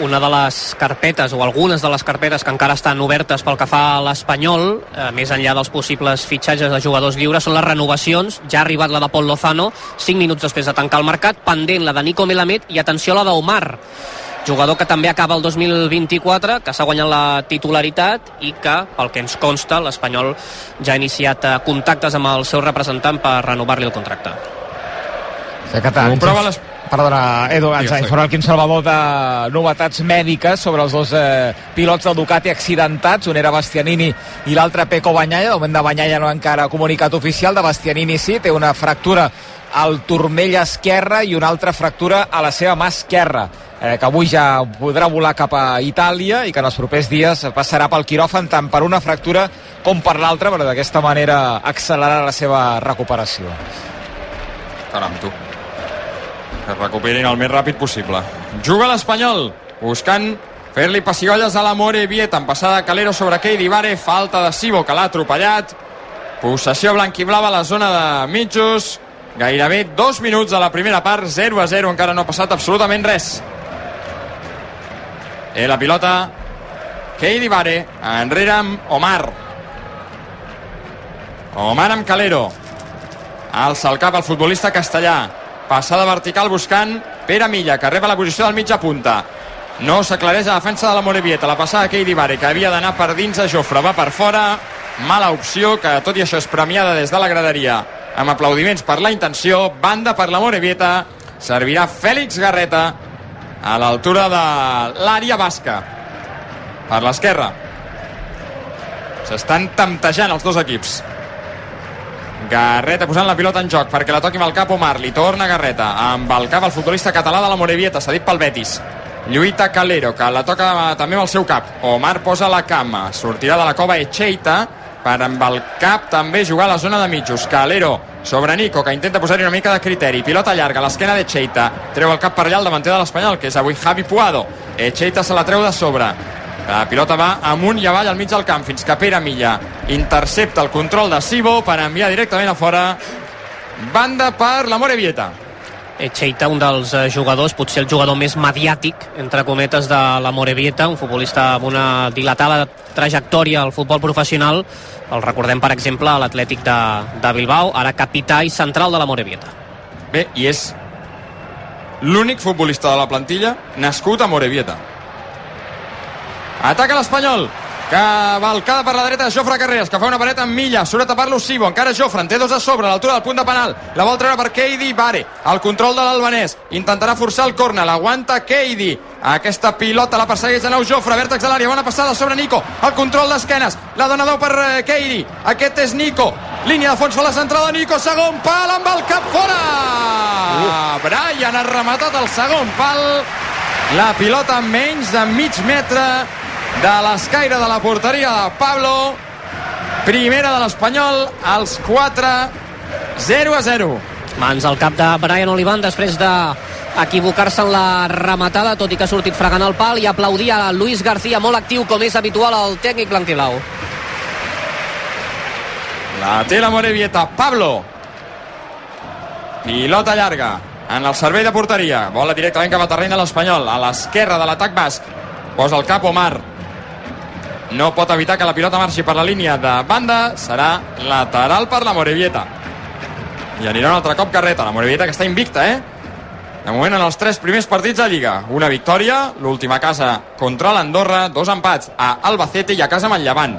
Una de les carpetes o algunes de les carpetes que encara estan obertes pel que fa a l'Espanyol, eh, més enllà dels possibles fitxatges de jugadors lliures, són les renovacions. Ja ha arribat la de Pol Lozano, 5 minuts després de tancar el mercat, pendent la de Nico Melamed i atenció a la d'Omar, jugador que també acaba el 2024, que s'ha guanyat la titularitat i que, pel que ens consta, l'Espanyol ja ha iniciat eh, contactes amb el seu representant per renovar-li el contracte. Sí, que tant. Comprova les... Perdona, Edu, ens ha informat el Quim Salvador de novetats mèdiques sobre els dos eh, pilots del Ducati accidentats, un era Bastianini i l'altre Peco Banyalla, de moment de Banyalla no ha encara comunicat oficial, de Bastianini sí, té una fractura al turmell esquerre i una altra fractura a la seva mà esquerra eh, que avui ja podrà volar cap a Itàlia i que en els propers dies passarà pel quiròfan tant per una fractura com per l'altra, però d'aquesta manera accelerarà la seva recuperació. Caram, tu. Que recuperin el més ràpid possible. Juga l'Espanyol, buscant fer-li pessigolles a la More Vieta, en passada Calero sobre Keidi Vare, falta de Sibo, que l'ha atropellat. Possessió blanquiblava a la zona de mitjos. Gairebé dos minuts de la primera part, 0 a 0, encara no ha passat absolutament res. Eh, la pilota, Keidi Vare, enrere amb Omar. Omar amb Calero. Alça el cap al futbolista castellà. Passada vertical buscant Pere Milla, que reba la posició del mitja punta. No s'aclareix a defensa de la Morevieta. La passada Keidi Vare, que havia d'anar per dins a Jofre, va per fora. Mala opció, que tot i això és premiada des de la graderia amb aplaudiments per la intenció. Banda per la Morevieta. Servirà Fèlix Garreta a l'altura de l'àrea basca. Per l'esquerra. S'estan temptejant els dos equips. Garreta posant la pilota en joc perquè la toqui amb el cap Omar, li torna Garreta amb el cap el futbolista català de la Morevieta cedit pel Betis. Lluita Calero que la toca també amb el seu cap. Omar posa la cama, sortirà de la cova Echeita per amb el cap també jugar a la zona de mitjos, Calero sobre Nico que intenta posar-hi una mica de criteri. Pilota llarga a l'esquena d'Echeita. Treu el cap per allà el davanter de l'Espanyol que és avui Javi Puado. Echeita se la treu de sobre la pilota va amunt i avall al mig del camp fins que Pere Milla intercepta el control de Sibo per enviar directament a fora banda per la Morevieta Echeita, un dels eh, jugadors, potser el jugador més mediàtic, entre cometes, de la Morevieta, un futbolista amb una dilatada trajectòria al futbol professional. El recordem, per exemple, a l'Atlètic de, de Bilbao, ara capità i central de la Morevieta. Bé, i és l'únic futbolista de la plantilla nascut a Morevieta. Ataca l'Espanyol. Cavalcada per la dreta de Jofre Carreras, que fa una paret amb Milla, surt a tapar-lo Sibo, encara Jofre, en té dos a sobre, a l'altura del punt de penal, la vol treure per Keidi Vare, el control de l'albanès, intentarà forçar el córner, l'aguanta Keidi, aquesta pilota la persegueix de nou Jofre, vèrtex de l'àrea, bona passada sobre Nico, el control d'esquenes, la dona deu per eh, Keidi, aquest és Nico, línia de fons fa la centrada Nico, segon pal amb el cap fora! Uh. Brian ha rematat el segon pal, la pilota menys de mig metre de l'escaire de la porteria de Pablo primera de l'Espanyol als 4 0 a 0 Mans al cap de Brian Olivan després de equivocar-se en la rematada, tot i que ha sortit fregant el pal i aplaudir a Luis García, molt actiu com és habitual el tècnic blanquiblau. La té la Morevieta, Pablo. Pilota llarga en el servei de porteria. Bola directament cap al terreny de l'Espanyol, a l'esquerra de l'atac basc. Posa el cap Omar. No pot evitar que la pilota marxi per la línia de banda. Serà lateral per la Morevieta. I anirà un altre cop Carreta. La Morevieta que està invicta, eh? De moment en els tres primers partits de Lliga. Una victòria, l'última casa contra l'Andorra, dos empats a Albacete i a casa amb el Llevant.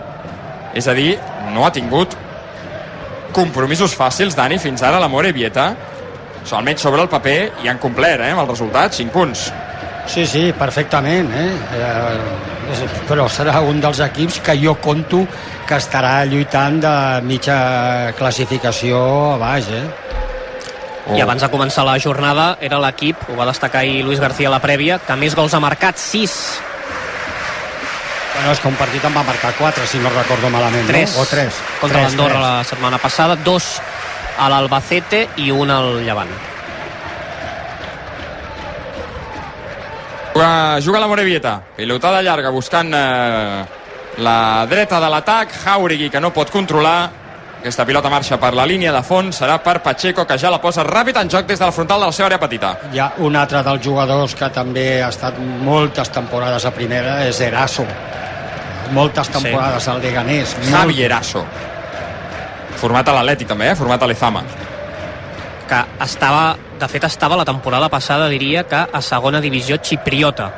És a dir, no ha tingut compromisos fàcils, Dani, fins ara la Morevieta. Almenys sobre el paper i han complert, eh, amb el resultat, 5 punts. Sí, sí, perfectament, eh? eh? Però serà un dels equips que jo conto que estarà lluitant de mitja classificació a baix, eh? Oh. I abans de començar la jornada era l'equip, ho va destacar ahir Luis García a la prèvia, que més gols ha marcat, 6. Bueno, és que un partit en va marcar 4, si no recordo malament, 3. no? O 3. Contra l'Andorra la setmana passada, 2 a l'Albacete i un al Llevant. Juga, juga la Morevieta. Pilotada llarga buscant eh, la dreta de l'atac. Jauregui que no pot controlar. aquesta pilota marxa per la línia de fons, serà per Pacheco, que ja la posa ràpid en joc des de la frontal de la seva àrea petita. Hi ha un altre dels jugadors que també ha estat moltes temporades a primera, és Eraso. Moltes temporades al Leganés. Javi Eraso. Format a l'Atlètic també, eh? Format a l'Ezama. Que estava, de fet estava la temporada passada diria que a segona divisió xipriota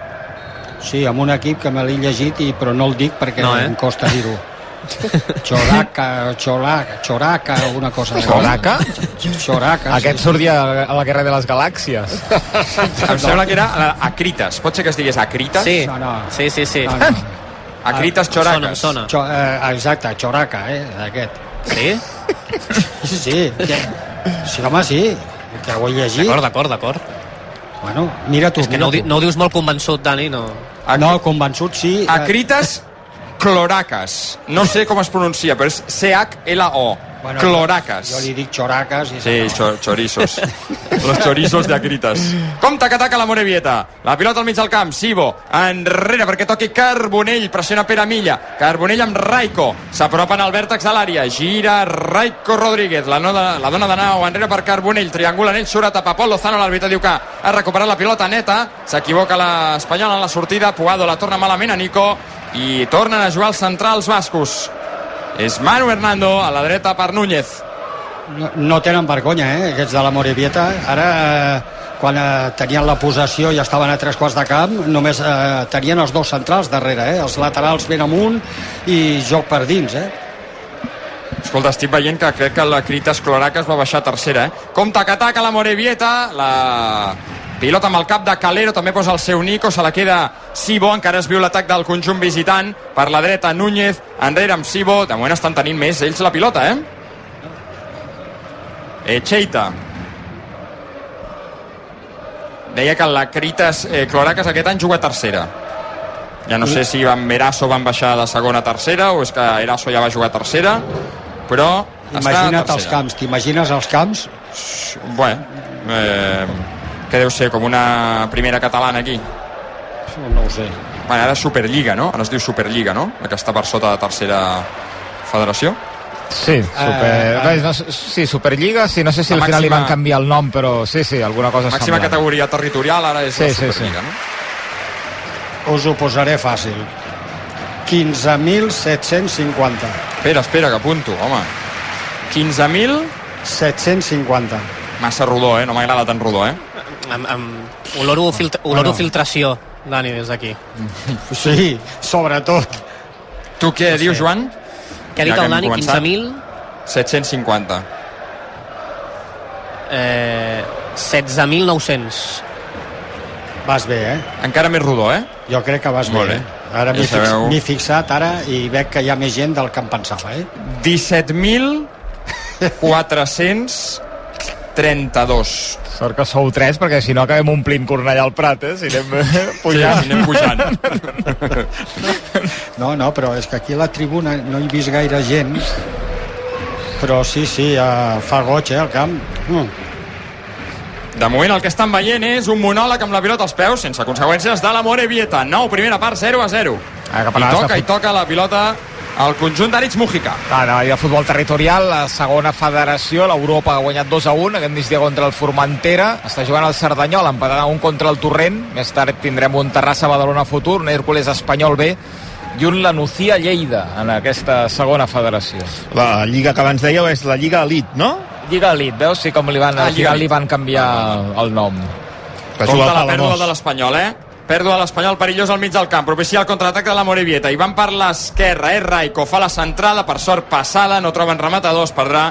Sí, amb un equip que me l'he llegit, i, però no el dic perquè No, eh? eh? em costa dir-ho. Choraca, Cholaca, Choraca, alguna cosa. Choraca? Choraca, Aquest sortia a la Guerra de les Galàxies. Em sembla que era la- Acritas. Pot ser que es digués Acritas? Sí, No, no. sí, sí, sí. No, no. Acritas Choracas. Sona, sona. Cho, eh, exacte, Choraca, eh, aquest. Sí? Sí, sí. Sí, home, sí. Que ho he llegit. D'acord, d'acord, d'acord. Bueno, mira tu, És que no tu. no ho dius molt convençut, Dani, no. No, convençut sí. Acritas Cloracas. No sé com es pronuncia, però és C-H-L-O. Bueno, Cloracas. Jo li dic Choracas i Sí, cho chorizos. Los chorizos de Acritas. Compte que ataca la Morevieta. La pilota al mig del camp. Sibo. Enrere perquè toqui Carbonell. Pressiona Pere Milla. Carbonell amb Raico. S'apropen al vèrtex de l'àrea. Gira Raico Rodríguez. La, nona, la dona de nau enrere per Carbonell. Triangula en ell. Surt a tapar Pol Lozano. L'àrbitre diu que ha recuperat la pilota neta. S'equivoca l'Espanyol en la sortida. Puado la torna malament a Nico. I tornen a jugar els centrals bascos. És Manu Hernando a la dreta per Núñez. no, no tenen vergonya, eh, aquests de la Morevieta. Ara, eh, quan eh, tenien la possessió i estaven a tres quarts de camp, només eh, tenien els dos centrals darrere, eh, els laterals ben amunt i joc per dins, eh. Escolta, estic veient que crec que la Critas Cloracas va baixar a tercera, eh? Compte que ataca la Morevieta, la pilota amb el cap de Calero, també posa el seu Nico, se la queda Sibo, encara es viu l'atac del conjunt visitant, per la dreta Núñez, enrere amb Sibo, de moment estan tenint més ells la pilota, eh? Echeita. Deia que la Critas eh, Cloracas aquest any juga tercera. Ja no sé si amb Eraso van baixar de segona a tercera o és que Eraso ja va jugar a tercera, però Imagina't els camps, t'imagines els camps? Bueno, eh, que deu ser com una primera catalana aquí. No ho sé. Bueno, ara Superliga, no? Ara es diu Superliga, no? La que està per sota de tercera federació. Sí, super... Eh, Eh, no, sí, Superliga, sí, no sé si la al final li màxima- van canviar el nom, però sí, sí, alguna cosa Màxima semblant. categoria territorial, ara és Sí, la sí, Superliga, sí. no? Us ho posaré fàcil. 15.750. Espera, espera, que apunto, home. 15.000... 750. Massa rodó, eh? No m'agrada tan rodó, eh? Amb, amb oloro, filtra, oloro Bueno. filtració, Dani, des d'aquí. Sí, sobretot. Tu què dius, Joan? Què ha dit Ja el Dani? començat. 15.000? 750. Eh, 16.900. Vas bé, eh? Encara més rodó, eh? Jo crec que vas Molt bé. bé. eh? Ara m'hi Ja fix, sabeu. m'hi he fixat ara i veig que hi ha més gent del que em pensava, eh? 17.432. Sort que sou tres, perquè si no acabem omplint Cornellà al Prat, eh? Si anem eh, pujant. Sí, anem pujant. No, no, però és que aquí a la tribuna no he vist gaire gent. Però sí, sí, fa goig, eh, el camp. Mm. De moment el que estan veient és un monòleg amb la pilota als peus, sense conseqüències, de la Morevieta. Nou, primera part, 0 a 0. Ah, I toca, de i toca la pilota al conjunt d'Aritz Mujica. Ah, no, i de futbol territorial, la segona federació, l'Europa ha guanyat 2 a 1 aquest migdia contra el Formentera, està jugant el Cerdanyol, empatant a un contra el Torrent, més tard tindrem un Terrassa Badalona Futur, un Hércules Espanyol B i un Lanucía Lleida en aquesta segona federació. La lliga que abans dèieu és la Lliga Elite, no? Lliga Elite, veus? Sí, com li van, Ah, Lliga final li Elite. van canviar el nom. Que Compte la pèrdua de l'Espanyol, eh? Pèrdua de l'Espanyol perillós al mig del camp. Propicia el contraatac de la Morevieta. I van per l'esquerra, és Raico. Fa la centrada, per sort passada, no troben rematadors, perdrà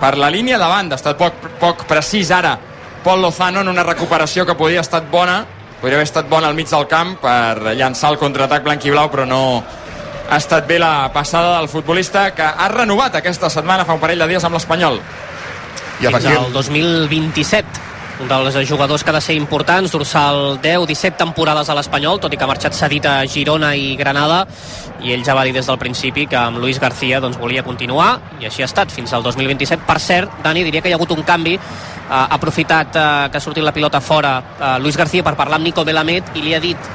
per la línia de banda. Ha estat poc, poc precís ara Pol Lozano en una recuperació que podia estat bona, podria haver estat bona al mig del camp per llançar el contraatac blanc i blau, però no ha estat bé la passada del futbolista que ha renovat aquesta setmana fa un parell de dies amb l'Espanyol. I Fins al 2027 un dels jugadors que ha de ser importants, dorsal 10, 17 temporades a l'Espanyol, tot i que ha marxat cedit a Girona i Granada, i ell ja va dir des del principi que amb Luis García doncs, volia continuar, i així ha estat fins al 2027. Per cert, Dani, diria que hi ha hagut un canvi, ha aprofitat eh, que ha sortit la pilota fora eh, Luis García per parlar amb Nico Belamed i li ha dit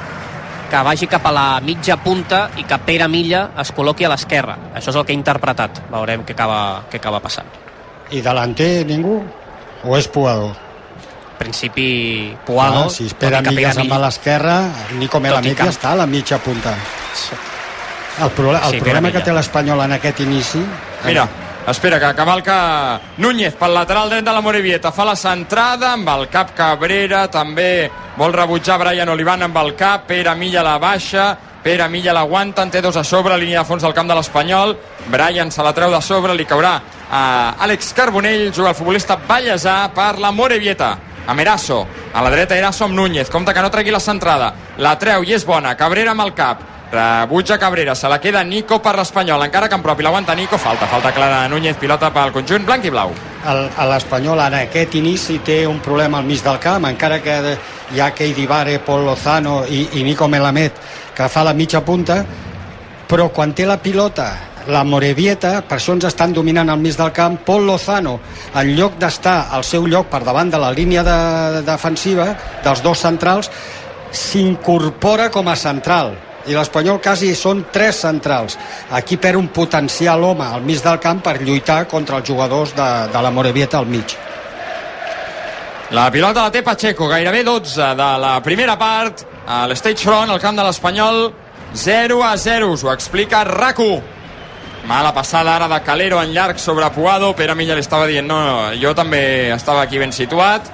que vagi cap a la mitja punta i que Pere Milla es col·loqui a l'esquerra. Això és el que he interpretat. Veurem què acaba, què acaba passant. I delanter ningú? O és Puador? Principi, Puado... Ah, si espera tot i que Millas amb a l'esquerra, Nico Melamed que- ja està a la mitja punta. El, proble el Sí, problema que té l'Espanyol en aquest inici... Mira, espera, que cavalca Núñez pel lateral dret de la Morevieta. Fa la centrada amb el cap Cabrera, també vol rebutjar Brian Olivan amb el cap, Pere Milla la baixa, Pere Milla l'aguanta, en té dos a sobre, línia de fons del camp de l'Espanyol, Brian se la treu de sobre, li caurà a Àlex Carbonell, juga el futbolista Vallèsà per la Morevieta amb Eraso, a la dreta Eraso amb Núñez, compte que no tregui la centrada, la treu i és bona, Cabrera amb el cap, rebutja Cabrera, se la queda Nico per l'Espanyol, encara que en propi l'aguanta Nico, falta, falta clara de Núñez, pilota pel conjunt blanc i blau. L'Espanyol en aquest inici té un problema al mig del camp, encara que hi ha Keidi Vare, Pol Lozano i, i Nico Melamed que fa la mitja punta, però quan té la pilota la Morevieta, per això ens estan dominant al mig del camp, Pol Lozano en lloc d'estar al seu lloc per davant de la línia de, de defensiva dels dos centrals s'incorpora com a central. I l'Espanyol quasi són tres centrals. Aquí perd un potencial home al mig del camp per lluitar contra els jugadors de, de la Morevieta al mig. La pilota la té Pacheco, gairebé 12 de la primera part, a l'stage front, al camp de l'Espanyol, 0 a 0, us ho explica RACU. Mala passada ara de Calero en llarg sobre Puado, Pere Milla li estava dient, no, no, jo també estava aquí ben situat.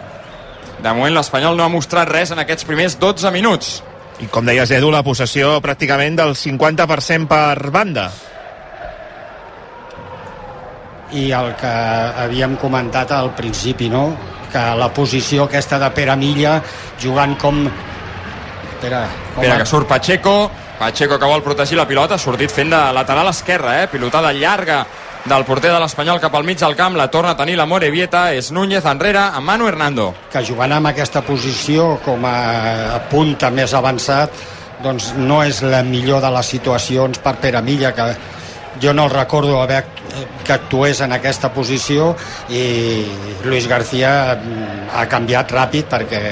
De moment l'Espanyol no ha mostrat res en aquests primers 12 minuts. I com deies, Edu, la possessió pràcticament del 50% per banda. i el que havíem comentat al principi no? que la posició aquesta de Pere Milla jugant com Espera, com Espera, que surt Pacheco, Pacheco que vol protegir la pilota, ha sortit fent de lateral esquerra, eh? pilotada llarga del porter de l'Espanyol cap al mig del camp, la torna a tenir la Morevieta, és Núñez enrere amb Manu Hernando. que jugant amb aquesta posició com a, a punta més avançat doncs no és la millor de les situacions per Pere Milla que jo no el recordo haver que actués en aquesta posició i Luis García mm, ha canviat ràpid perquè,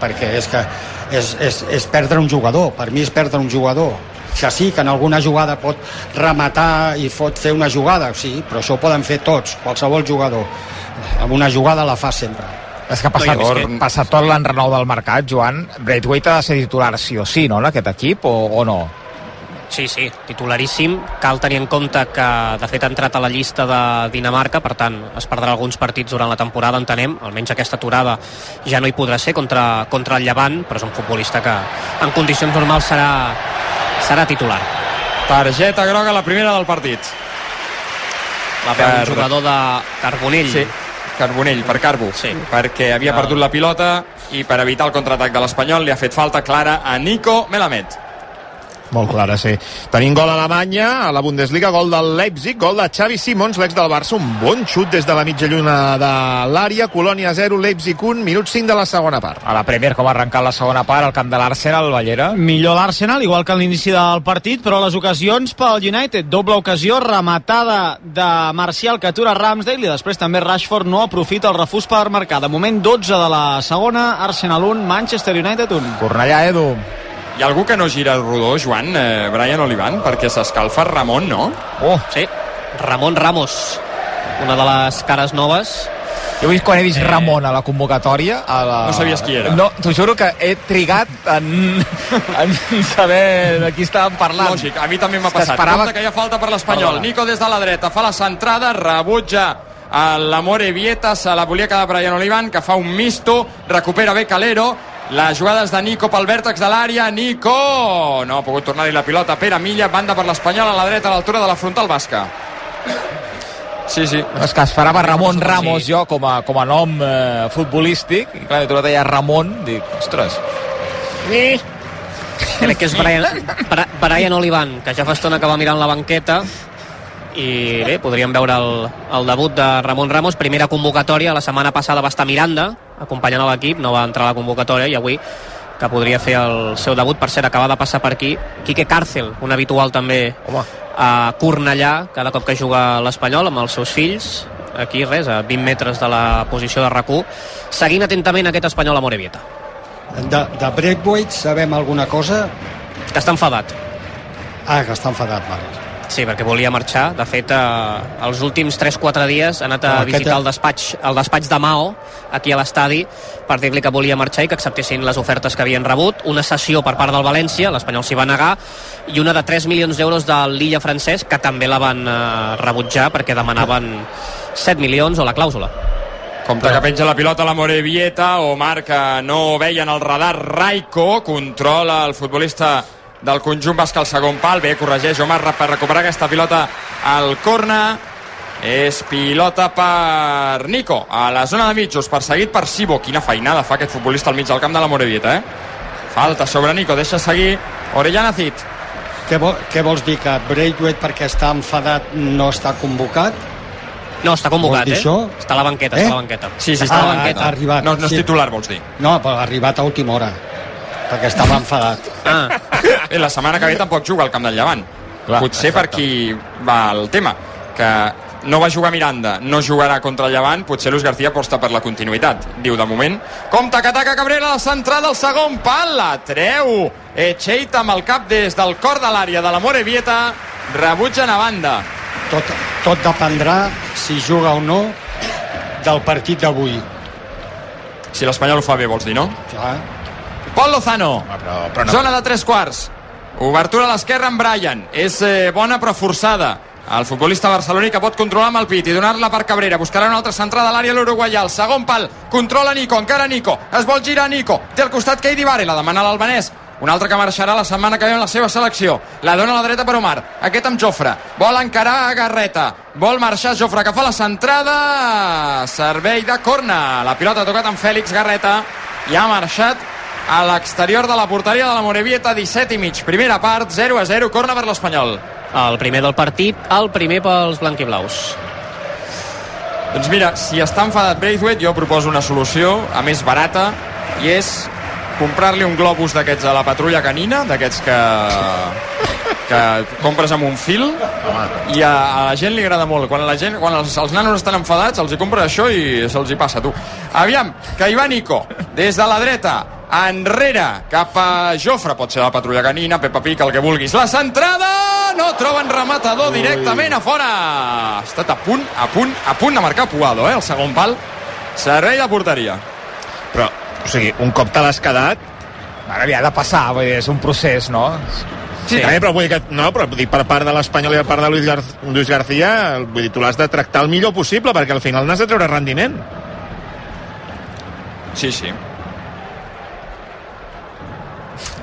perquè és que és, és, és perdre un jugador per mi és perdre un jugador que sí, que en alguna jugada pot rematar i pot fer una jugada, sí, però això ho poden fer tots, qualsevol jugador. Amb una jugada la fa sempre. És que ha passat, no, que... passat tot l'enrenou del mercat, Joan. Braithwaite ha de ser titular sí o sí, no?, en aquest equip, o, o no? Sí, sí, titularíssim. Cal tenir en compte que, de fet, ha entrat a la llista de Dinamarca, per tant, es perdrà alguns partits durant la temporada, entenem. Almenys aquesta aturada ja no hi podrà ser contra, contra el Llevant, però és un futbolista que en condicions normals serà, serà titular. Targeta groga la primera del partit. Va per... un jugador de Carbonell. Sí, Carbonell, per Carbo. Sí. Perquè havia perdut la pilota i per evitar el contraatac de l'Espanyol li ha fet falta clara a Nico Melamed. Molt clara, sí. Tenim gol a Alemanya, a la Bundesliga, gol del Leipzig, gol de Xavi Simons, l'ex del Barça, un bon xut des de la mitja lluna de l'àrea, Colònia 0, Leipzig 1, minut 5 de la segona part. A la Premier, com ha arrencat la segona part, al camp de l'Arsenal, Ballera. Millor l'Arsenal, igual que a l'inici del partit, però les ocasions pel United. Doble ocasió, rematada de Marcial que atura Ramsdale i després també Rashford no aprofita el refús per marcar. De moment 12 de la segona, Arsenal 1, Manchester United 1. Cornellà, Edu. Hi ha algú que no gira el rodó, Joan, eh, Brian Olivan, perquè s'escalfa Ramon, no? Oh, sí. Ramon Ramos, una de les cares noves. Jo he vist quan he vist Ramon a la convocatòria... A la... No sabies qui era. No, t'ho juro que he trigat en, en saber de qui estàvem parlant. Lògic, a mi també m'ha passat. esperava- Compte que hi ha falta per l'Espanyol. Nico des de la dreta fa la centrada, rebutja a l'Amore Vieta, se la volia quedar Brian Olivan, que fa un misto, recupera bé Calero, les jugades de Nico pel vèrtex de l'àrea, Nico! No ha pogut tornar-hi la pilota, Pere Milla, banda per l'Espanyol a la dreta a l'altura de la frontal basca. Sí, sí. És que esperava Ramon Ramos jo com a, com a nom eh, futbolístic. I clar, tu la deia Ramon dic, ostres. Crec que és Brian, Brian Olivan, que ja fa estona que va mirant la banqueta. I bé, podríem veure el, el debut de Ramon Ramos, primera convocatòria, la setmana passada va estar Miranda, acompanyant a l'equip, no va entrar a la convocatòria i avui que podria fer el seu debut, per cert, acaba de passar per aquí, Quique Càrcel, un habitual també Home. a Cornellà, cada cop que juga l'Espanyol amb els seus fills, aquí res, a 20 metres de la posició de rac seguint atentament aquest Espanyol a Morevieta. De, de Braithwaite sabem alguna cosa? Que està enfadat. Ah, que està enfadat, vale. Sí, perquè volia marxar. De fet, eh, els últims 3-4 dies ha anat a No, aquest- visitar el despatx, el despatx de Mao, aquí a l'estadi, per dir-li que volia marxar i que acceptessin les ofertes que havien rebut. Una sessió per part del València, l'Espanyol s'hi va negar, i una de 3 milions d'euros de l'Illa francès, que també la van eh, rebutjar perquè demanaven 7 milions o la clàusula. Compte que penja la pilota la Morevieta, Omar que no veia en el radar Raiko, controla el futbolista del conjunt basc al segon pal, bé, corregeix Omar per recuperar aquesta pilota al corna, és pilota per Nico, a la zona de mitjos, perseguit per Sibo, quina feinada fa aquest futbolista al mig del camp de la Morevieta, eh? Falta sobre Nico, deixa seguir Orellana Cid. Què, vol, què vols dir? Que Braithwaite, perquè està enfadat, no està convocat? No, està convocat, eh? això? Està a la banqueta, Eh? està a la banqueta. Sí, sí, està a la Ah, banqueta. ha arribat. No, no és Sí. titular, vols dir? No, però ha arribat a última hora, perquè estava enfadat. Ah. Bé, la setmana que ve tampoc juga al camp del Llevant. Clar, Potser per aquí va el tema, que no va jugar Miranda, no jugarà contra el Llevant, potser Luis García aposta per la continuïtat. Diu, de moment, compte que ataca Cabrera a la centrada del segon pal, la treu Echeita amb el cap des del cor de l'àrea de la Morevieta, rebutgen a banda. Tot, tot dependrà si juga o no del partit d'avui. Si l'Espanyol ho fa bé, vols dir, no? Clar. Pol Lozano, Però, però no. zona de tres quarts. Obertura a l'esquerra amb Brian. És eh, bona però forçada. El futbolista barceloní que pot controlar amb el pit i donar-la per Cabrera. Buscarà una altra centrada a l'àrea l'Uruguaià. El segon pal. Controla Nico. Encara Nico. Es vol girar Nico. Té al costat Keidi Vare. La demana l'albanès. Un altre que marxarà la setmana que ve en la seva selecció. La dona a la dreta per Omar. Aquest amb Jofre. Vol encarar a Garreta. Vol marxar Jofre que fa la centrada. Servei de corna. La pilota ha tocat amb Fèlix Garreta i ha marxat a l'exterior de la porteria de la Morevieta, 17 i mig. Primera part, 0 a 0, corna per l'Espanyol. El primer del partit, el primer pels blanquiblaus. Doncs mira, si està enfadat Braithwaite, jo proposo una solució, a més barata, i és comprar-li un globus d'aquests a la patrulla canina, d'aquests que, que compres amb un fil, i a, a la gent li agrada molt. Quan, la gent, quan els, els nanos estan enfadats, els hi compres això i se'ls hi passa, tu. Aviam, que hi va Nico, des de la dreta, enrere, cap a Jofre, pot ser la patrulla canina, Peppa Pig, el que vulguis. La centrada! No troben rematador directament a fora! Ha estat a punt, a punt, a punt de marcar Puado, eh, el segon pal. Servei de porteria. Però, o sigui, un cop te l'has quedat, Ara havia de passar, vull dir, és un procés, no? Sí, també, però vull dir que, no, però vull dir, per part de l'Espanyol i per part de Luis, Gar Luis García, vull dir, tu l'has de tractar el millor possible, perquè al final n'has de treure rendiment. Sí, sí.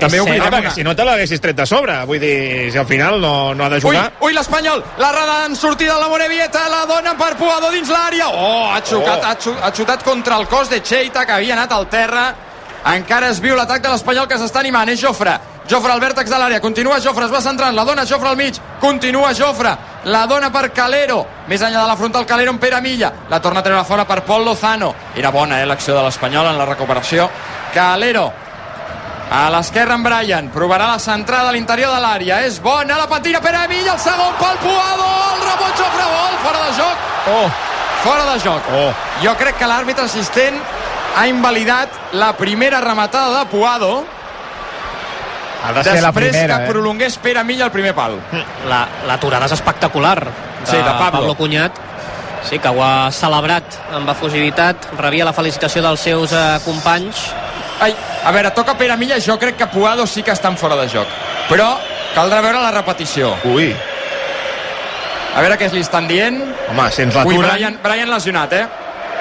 També ho cert, una- si no te l'haguessis tret de sobre. Vull dir, si al final no, no ha de Ui, jugar... ui, l'Espanyol, la rada en sortida de la Morevieta, la dona per Puado dins l'àrea. Oh, ha xocat, Oh. ha, xu- ha xutat contra el cos de Cheita, que havia anat al terra. Encara es viu l'atac de l'Espanyol que s'està animant, és Jofre. Jofre al vèrtex de l'àrea, continua Jofre, es va centrant, la dona Jofre al mig, continua Jofre, la dona per Calero, més enllà de la frontal Calero en Pere Milla, la torna a treure fora per Pol Lozano. Era bona, eh, l'acció de l'Espanyol en la recuperació. Calero, a l'esquerra en Brian, provarà la centrada a l'interior de l'àrea, és bona, la patina Pere Milla, el segon pal Puado, el rebot Jofre, gol, fora de joc. Oh. Fora de joc. Oh. Jo crec que l'àrbitre assistent ha invalidat la primera rematada de Puado Ha de ser la després primera, que eh? prolongués Pere Milla el primer pal. La, l'aturada és espectacular de, Sí, de Pablo. Pablo Cunyat sí, que ho ha celebrat amb efusivitat rebia la felicitació dels seus eh, companys Ai, a veure, toca Pere Milla, jo crec que Puado sí que està en fora de joc. Però caldrà veure la repetició. Ui. A veure què li estan dient. Home, si ens Ui, l'aturen... Brian, Brian lesionat, eh?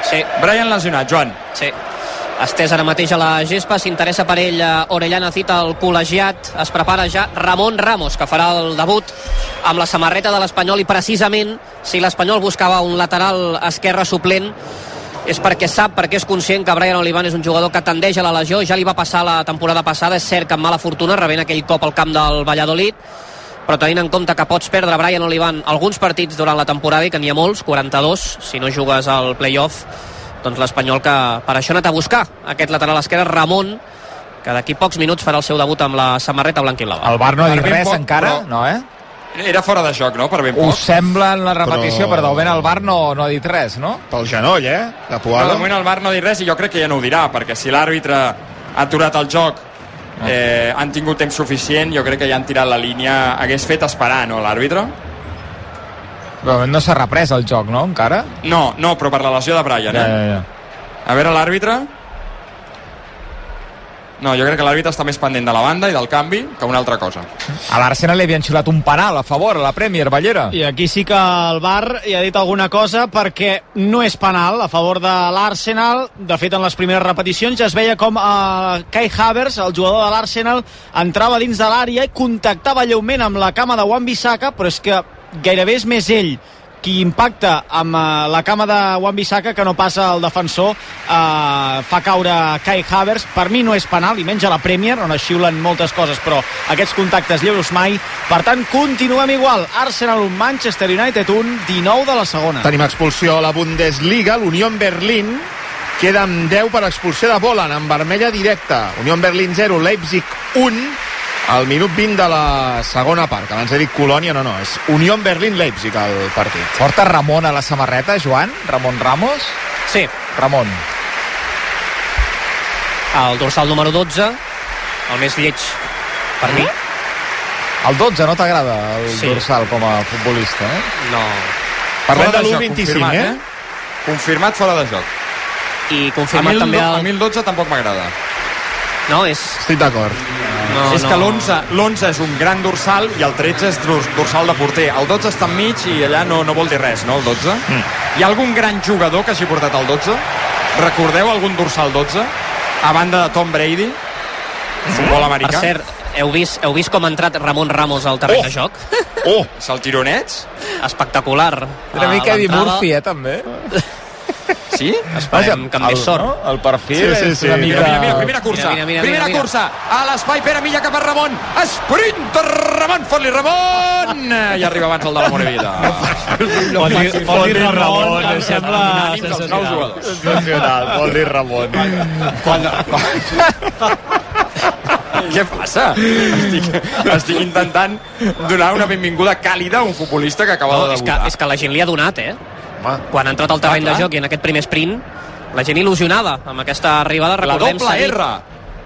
Sí. Brian lesionat, Joan. Sí. Estès ara mateix a la gespa, s'interessa per ell eh, Orellana Cita, el col·legiat. Es prepara ja Ramon Ramos, que farà el debut amb la samarreta de l'Espanyol i precisament si l'Espanyol buscava un lateral esquerre suplent és perquè sap, perquè és conscient que Brian Olivan és un jugador que tendeix a la legió, ja li va passar la temporada passada, és cert que amb mala fortuna, rebent aquell cop al camp del Valladolid, però tenint en compte que pots perdre Brian Olivan alguns partits durant la temporada i que n'hi ha molts, 42, si no jugues al playoff, doncs l'Espanyol que per això ha anat a buscar aquest lateral esquerre, Ramon, que d'aquí pocs minuts farà el seu debut amb la samarreta blanca i blava. El Bar no ha dit res poc, encara, però- no, eh? Era fora de joc, no?, per ben poc. Us sembla en la repetició, Però- però, de moment el Bar no, no ha dit res, no? Pel genoll, eh? De No, Puado. de moment el VAR no ha dit res i jo crec que ja no ho dirà, perquè si l'àrbitre ha aturat el joc eh, han tingut temps suficient, jo crec que ja han tirat la línia, hagués fet esperar, no, l'àrbitre? Però no s'ha reprès el joc, no, encara? No, no, però per la lesió de Brian, Ja, eh? ja, ja. A veure l'àrbitre. No, jo crec que l'àrbitre està més pendent de la banda i del canvi que una altra cosa. A l'Arsenal li havien xulat un penal a favor, a la Premier, Ballera. I aquí sí que el VAR hi ha dit alguna cosa perquè no és penal a favor de l'Arsenal. De fet, en les primeres repeticions ja es veia com eh, Kai Havertz, el jugador de l'Arsenal, entrava dins de l'àrea i contactava lleument amb la cama de Wan-Bissaka, però és que gairebé és més ell qui impacta amb eh, la cama de Wan-Bissaka que no passa el defensor eh, fa caure Kai Havertz. Per mi no és penal i menys a la Premier on es xiulen moltes coses però aquests contactes lleus mai. Per tant continuem igual. Arsenal 1, Manchester United 1 19 de la segona. Tenim expulsió a la Bundesliga, l'Unió Berlín queda amb 10 per expulsió de Volan, en vermella directa. Unió Berlín 0, Leipzig 1, al minut 20 de la segona part, que abans he dit Colònia, no, no, és Unió Berlín-Leipzig el partit. Porta Ramon a la samarreta, Joan? Ramon Ramos? Sí. Ramon. El dorsal número 12, el més lleig per mi. El 12 no t'agrada el Sí. dorsal com a futbolista, eh? No. Parlem Fora de joc, l'1-25, confirmat, eh? Confirmat fora de joc. I A confirmat mi, el, també el... a mi el 12 tampoc m'agrada. No, és... Estic d'acord. No, és no. que l'11 l'11 és un gran dorsal i el 13 és dors- dorsal de porter. El 12 està enmig i allà no, no vol dir res, no, el 12? Mm. Hi ha algun gran jugador que hagi portat el 12? Recordeu algun dorsal 12? A banda de Tom Brady? Futbol americà? Per cert, heu vist, heu vist com ha entrat Ramon Ramos al terreny Oh! de joc? Oh! És el tironets? Espectacular. Una Ah, mica Eddie l'entrada. Murphy, eh, també. Sí? Esperem que amb més sort. No? El perfil Sí, sí, és sí. una mica... Mira, mira, mira, primera cursa. Mira, mira, mira, primera mira, mira. cursa. A l'espai Pere Milla cap a Ramon. Sprint Ramon, fot-li Ramon! I arriba abans el de la Morevida. Fot-li fot-li Ramon, em sembla. Sensacional, dir Ramon. Què passa? Estic, estic intentant donar una benvinguda càlida a un futbolista que acaba No, de és, que, debutar. és que la gent li ha donat, eh? Home. Quan ha entrat al terreny Clar, de joc i en aquest primer sprint, la gent il·lusionada amb aquesta arribada. La Recordem, doble s'ha dit- R.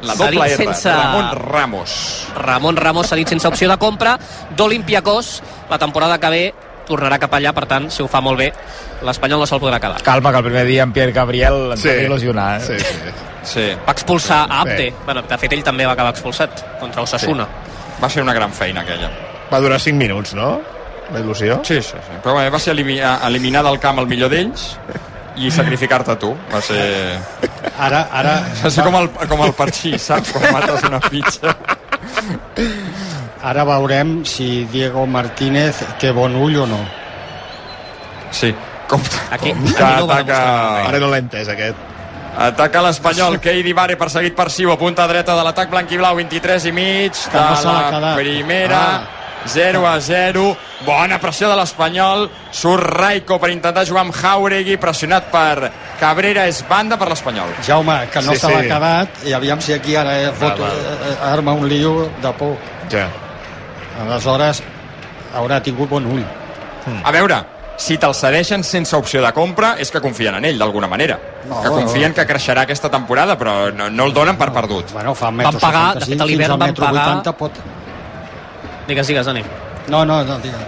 La doble R. sense- Ramon Ramos. Ramon Ramos s'ha dit sense opció de compra d'Olimpiakos la temporada que ve tornarà cap allà, per tant, si ho fa molt bé l'Espanyol no se'l podrà quedar. Calma, que el primer dia en Pierre Gabriel ens Sí. va il·lusionar, eh? Sí, sí. Sí. Va expulsar a Abde. Bé. Bueno, de fet, ell també va acabar expulsat contra Osasuna. Va ser una gran feina aquella. Va durar 5 minuts, no? La il·lusió. Sí, sí, sí. Però bé, va ser eliminar, eliminar del camp el millor d'ells i sacrificar-te tu. Va ser... Ara, ara, Va ser com el, com el parxí, saps? Quan mates una fitxa. ara veurem si Diego Martínez té bon ull o no. Sí. Compte, Aquí- compte, aquí no ataca... Ara no l'he entès, aquest. Ataca l'Espanyol, Keidi Vare perseguit per Siu a punta dreta de l'atac blanc i blau 23 i mig de la quedat. primera Ah. 0 a 0 bona pressió de l'Espanyol surt Raico per intentar jugar amb Jauregui pressionat per Cabrera és banda per l'Espanyol Jaume, que no Sí, se l'ha sí. quedat i aviam si aquí ara eh, fot, va. eh, arma un lío de por. Ja. Aleshores haurà tingut bon ull. a veure, si te'l cedeixen sense opció de compra és que confien en ell d'alguna manera No, que no. confien que creixerà aquesta temporada però no, no el donen per perdut Bueno, fa Van pagar, de 75, fet, a l'hivern van pagar- 80 pot... Digues, digues, Dani. No, no, no, digues.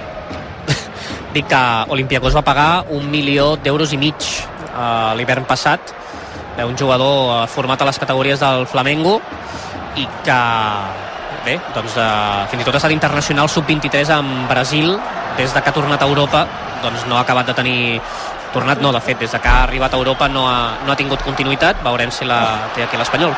Dic que Olympiacos va pagar un milió d'euros i mig eh, l'hivern passat eh, un jugador eh, format a les categories del Flamengo i que bé, doncs eh, fins i tot ha estat internacional sub-23 amb Brasil des de que ha tornat a Europa doncs no ha acabat de tenir tornat no, de fet, des de que ha arribat a Europa no ha, no ha tingut continuïtat, veurem si la té aquí l'Espanyol.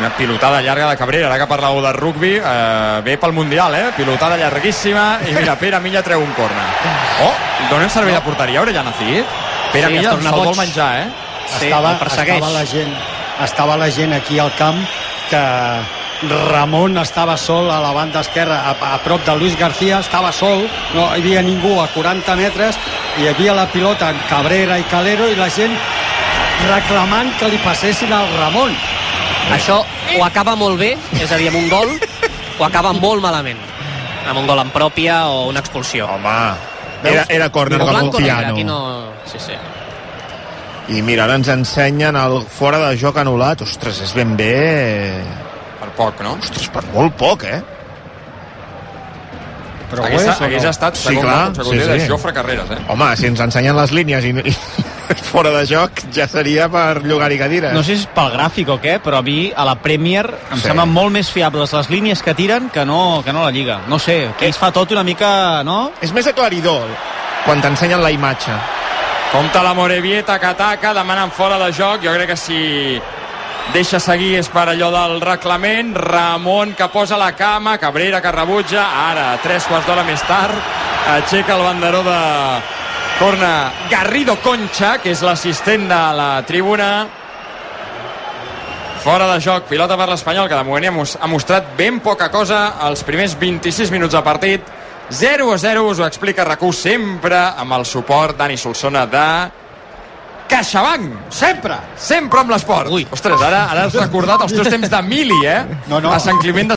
Una pilotada llarga de Cabrera, ara que parlàveu de rugby, eh, ve pel Mundial, eh? Pilotada llarguíssima, i mira, Pere Milla treu un corna. Oh, donem servei de porteria, ara ja Nacid. Pere Sí, Milla se'l vol menjar, eh? Sí, estava, estava, la gent, estava la gent aquí al camp que Ramon estava sol a la banda esquerra, a, a prop de Luis García, estava sol, no hi havia ningú a 40 metres, i hi havia la pilota en Cabrera i Calero i la gent reclamant que li passessin al Ramon. Això o acaba molt bé, és a dir, amb un gol, o acaba molt malament. Amb un gol en pròpia o una expulsió. Home, era, era córner com un piano. aquí no... Sí, sí. I mira, ara ens ensenyen el fora de joc anul·lat. Ostres, és ben bé... Per poc, no? Ostres, per molt poc, eh? Però hagués, és hagués no? estat Sí, segon, clar, segon sí, de sí. Jofre Carreras, eh? Home, si ens ensenyen les línies i, i fora de joc, ja seria per llogar-hi cadires. No sé si és pel gràfic o què, però a mi a la Premier em Sí. semblen molt més fiables les línies que tiren que no, que no la Lliga. No sé, que ells fa tot una mica, no? És més aclaridor quan t'ensenyen la imatge. Compte la Morevieta que ataca, demanen fora de joc. Jo crec que si deixa seguir és per allò del reglament. Ramon que posa la cama, Cabrera que rebutja. Ara, tres quarts d'hora més tard, aixeca el banderó de corna Garrido Concha, que és l'assistent de la tribuna. Fora de joc, pilota per l'Espanyol, que de moment ha mos- ha mostrat ben poca cosa els primers 26 minuts de partit. 0 a 0, us ho explica RAC1 sempre amb el suport Dani Solsona de CaixaBank. Sempre. Sempre amb l'esport. Ostres, ara, ara has recordat els teus temps de mili, eh? No, no. A Sant Climent de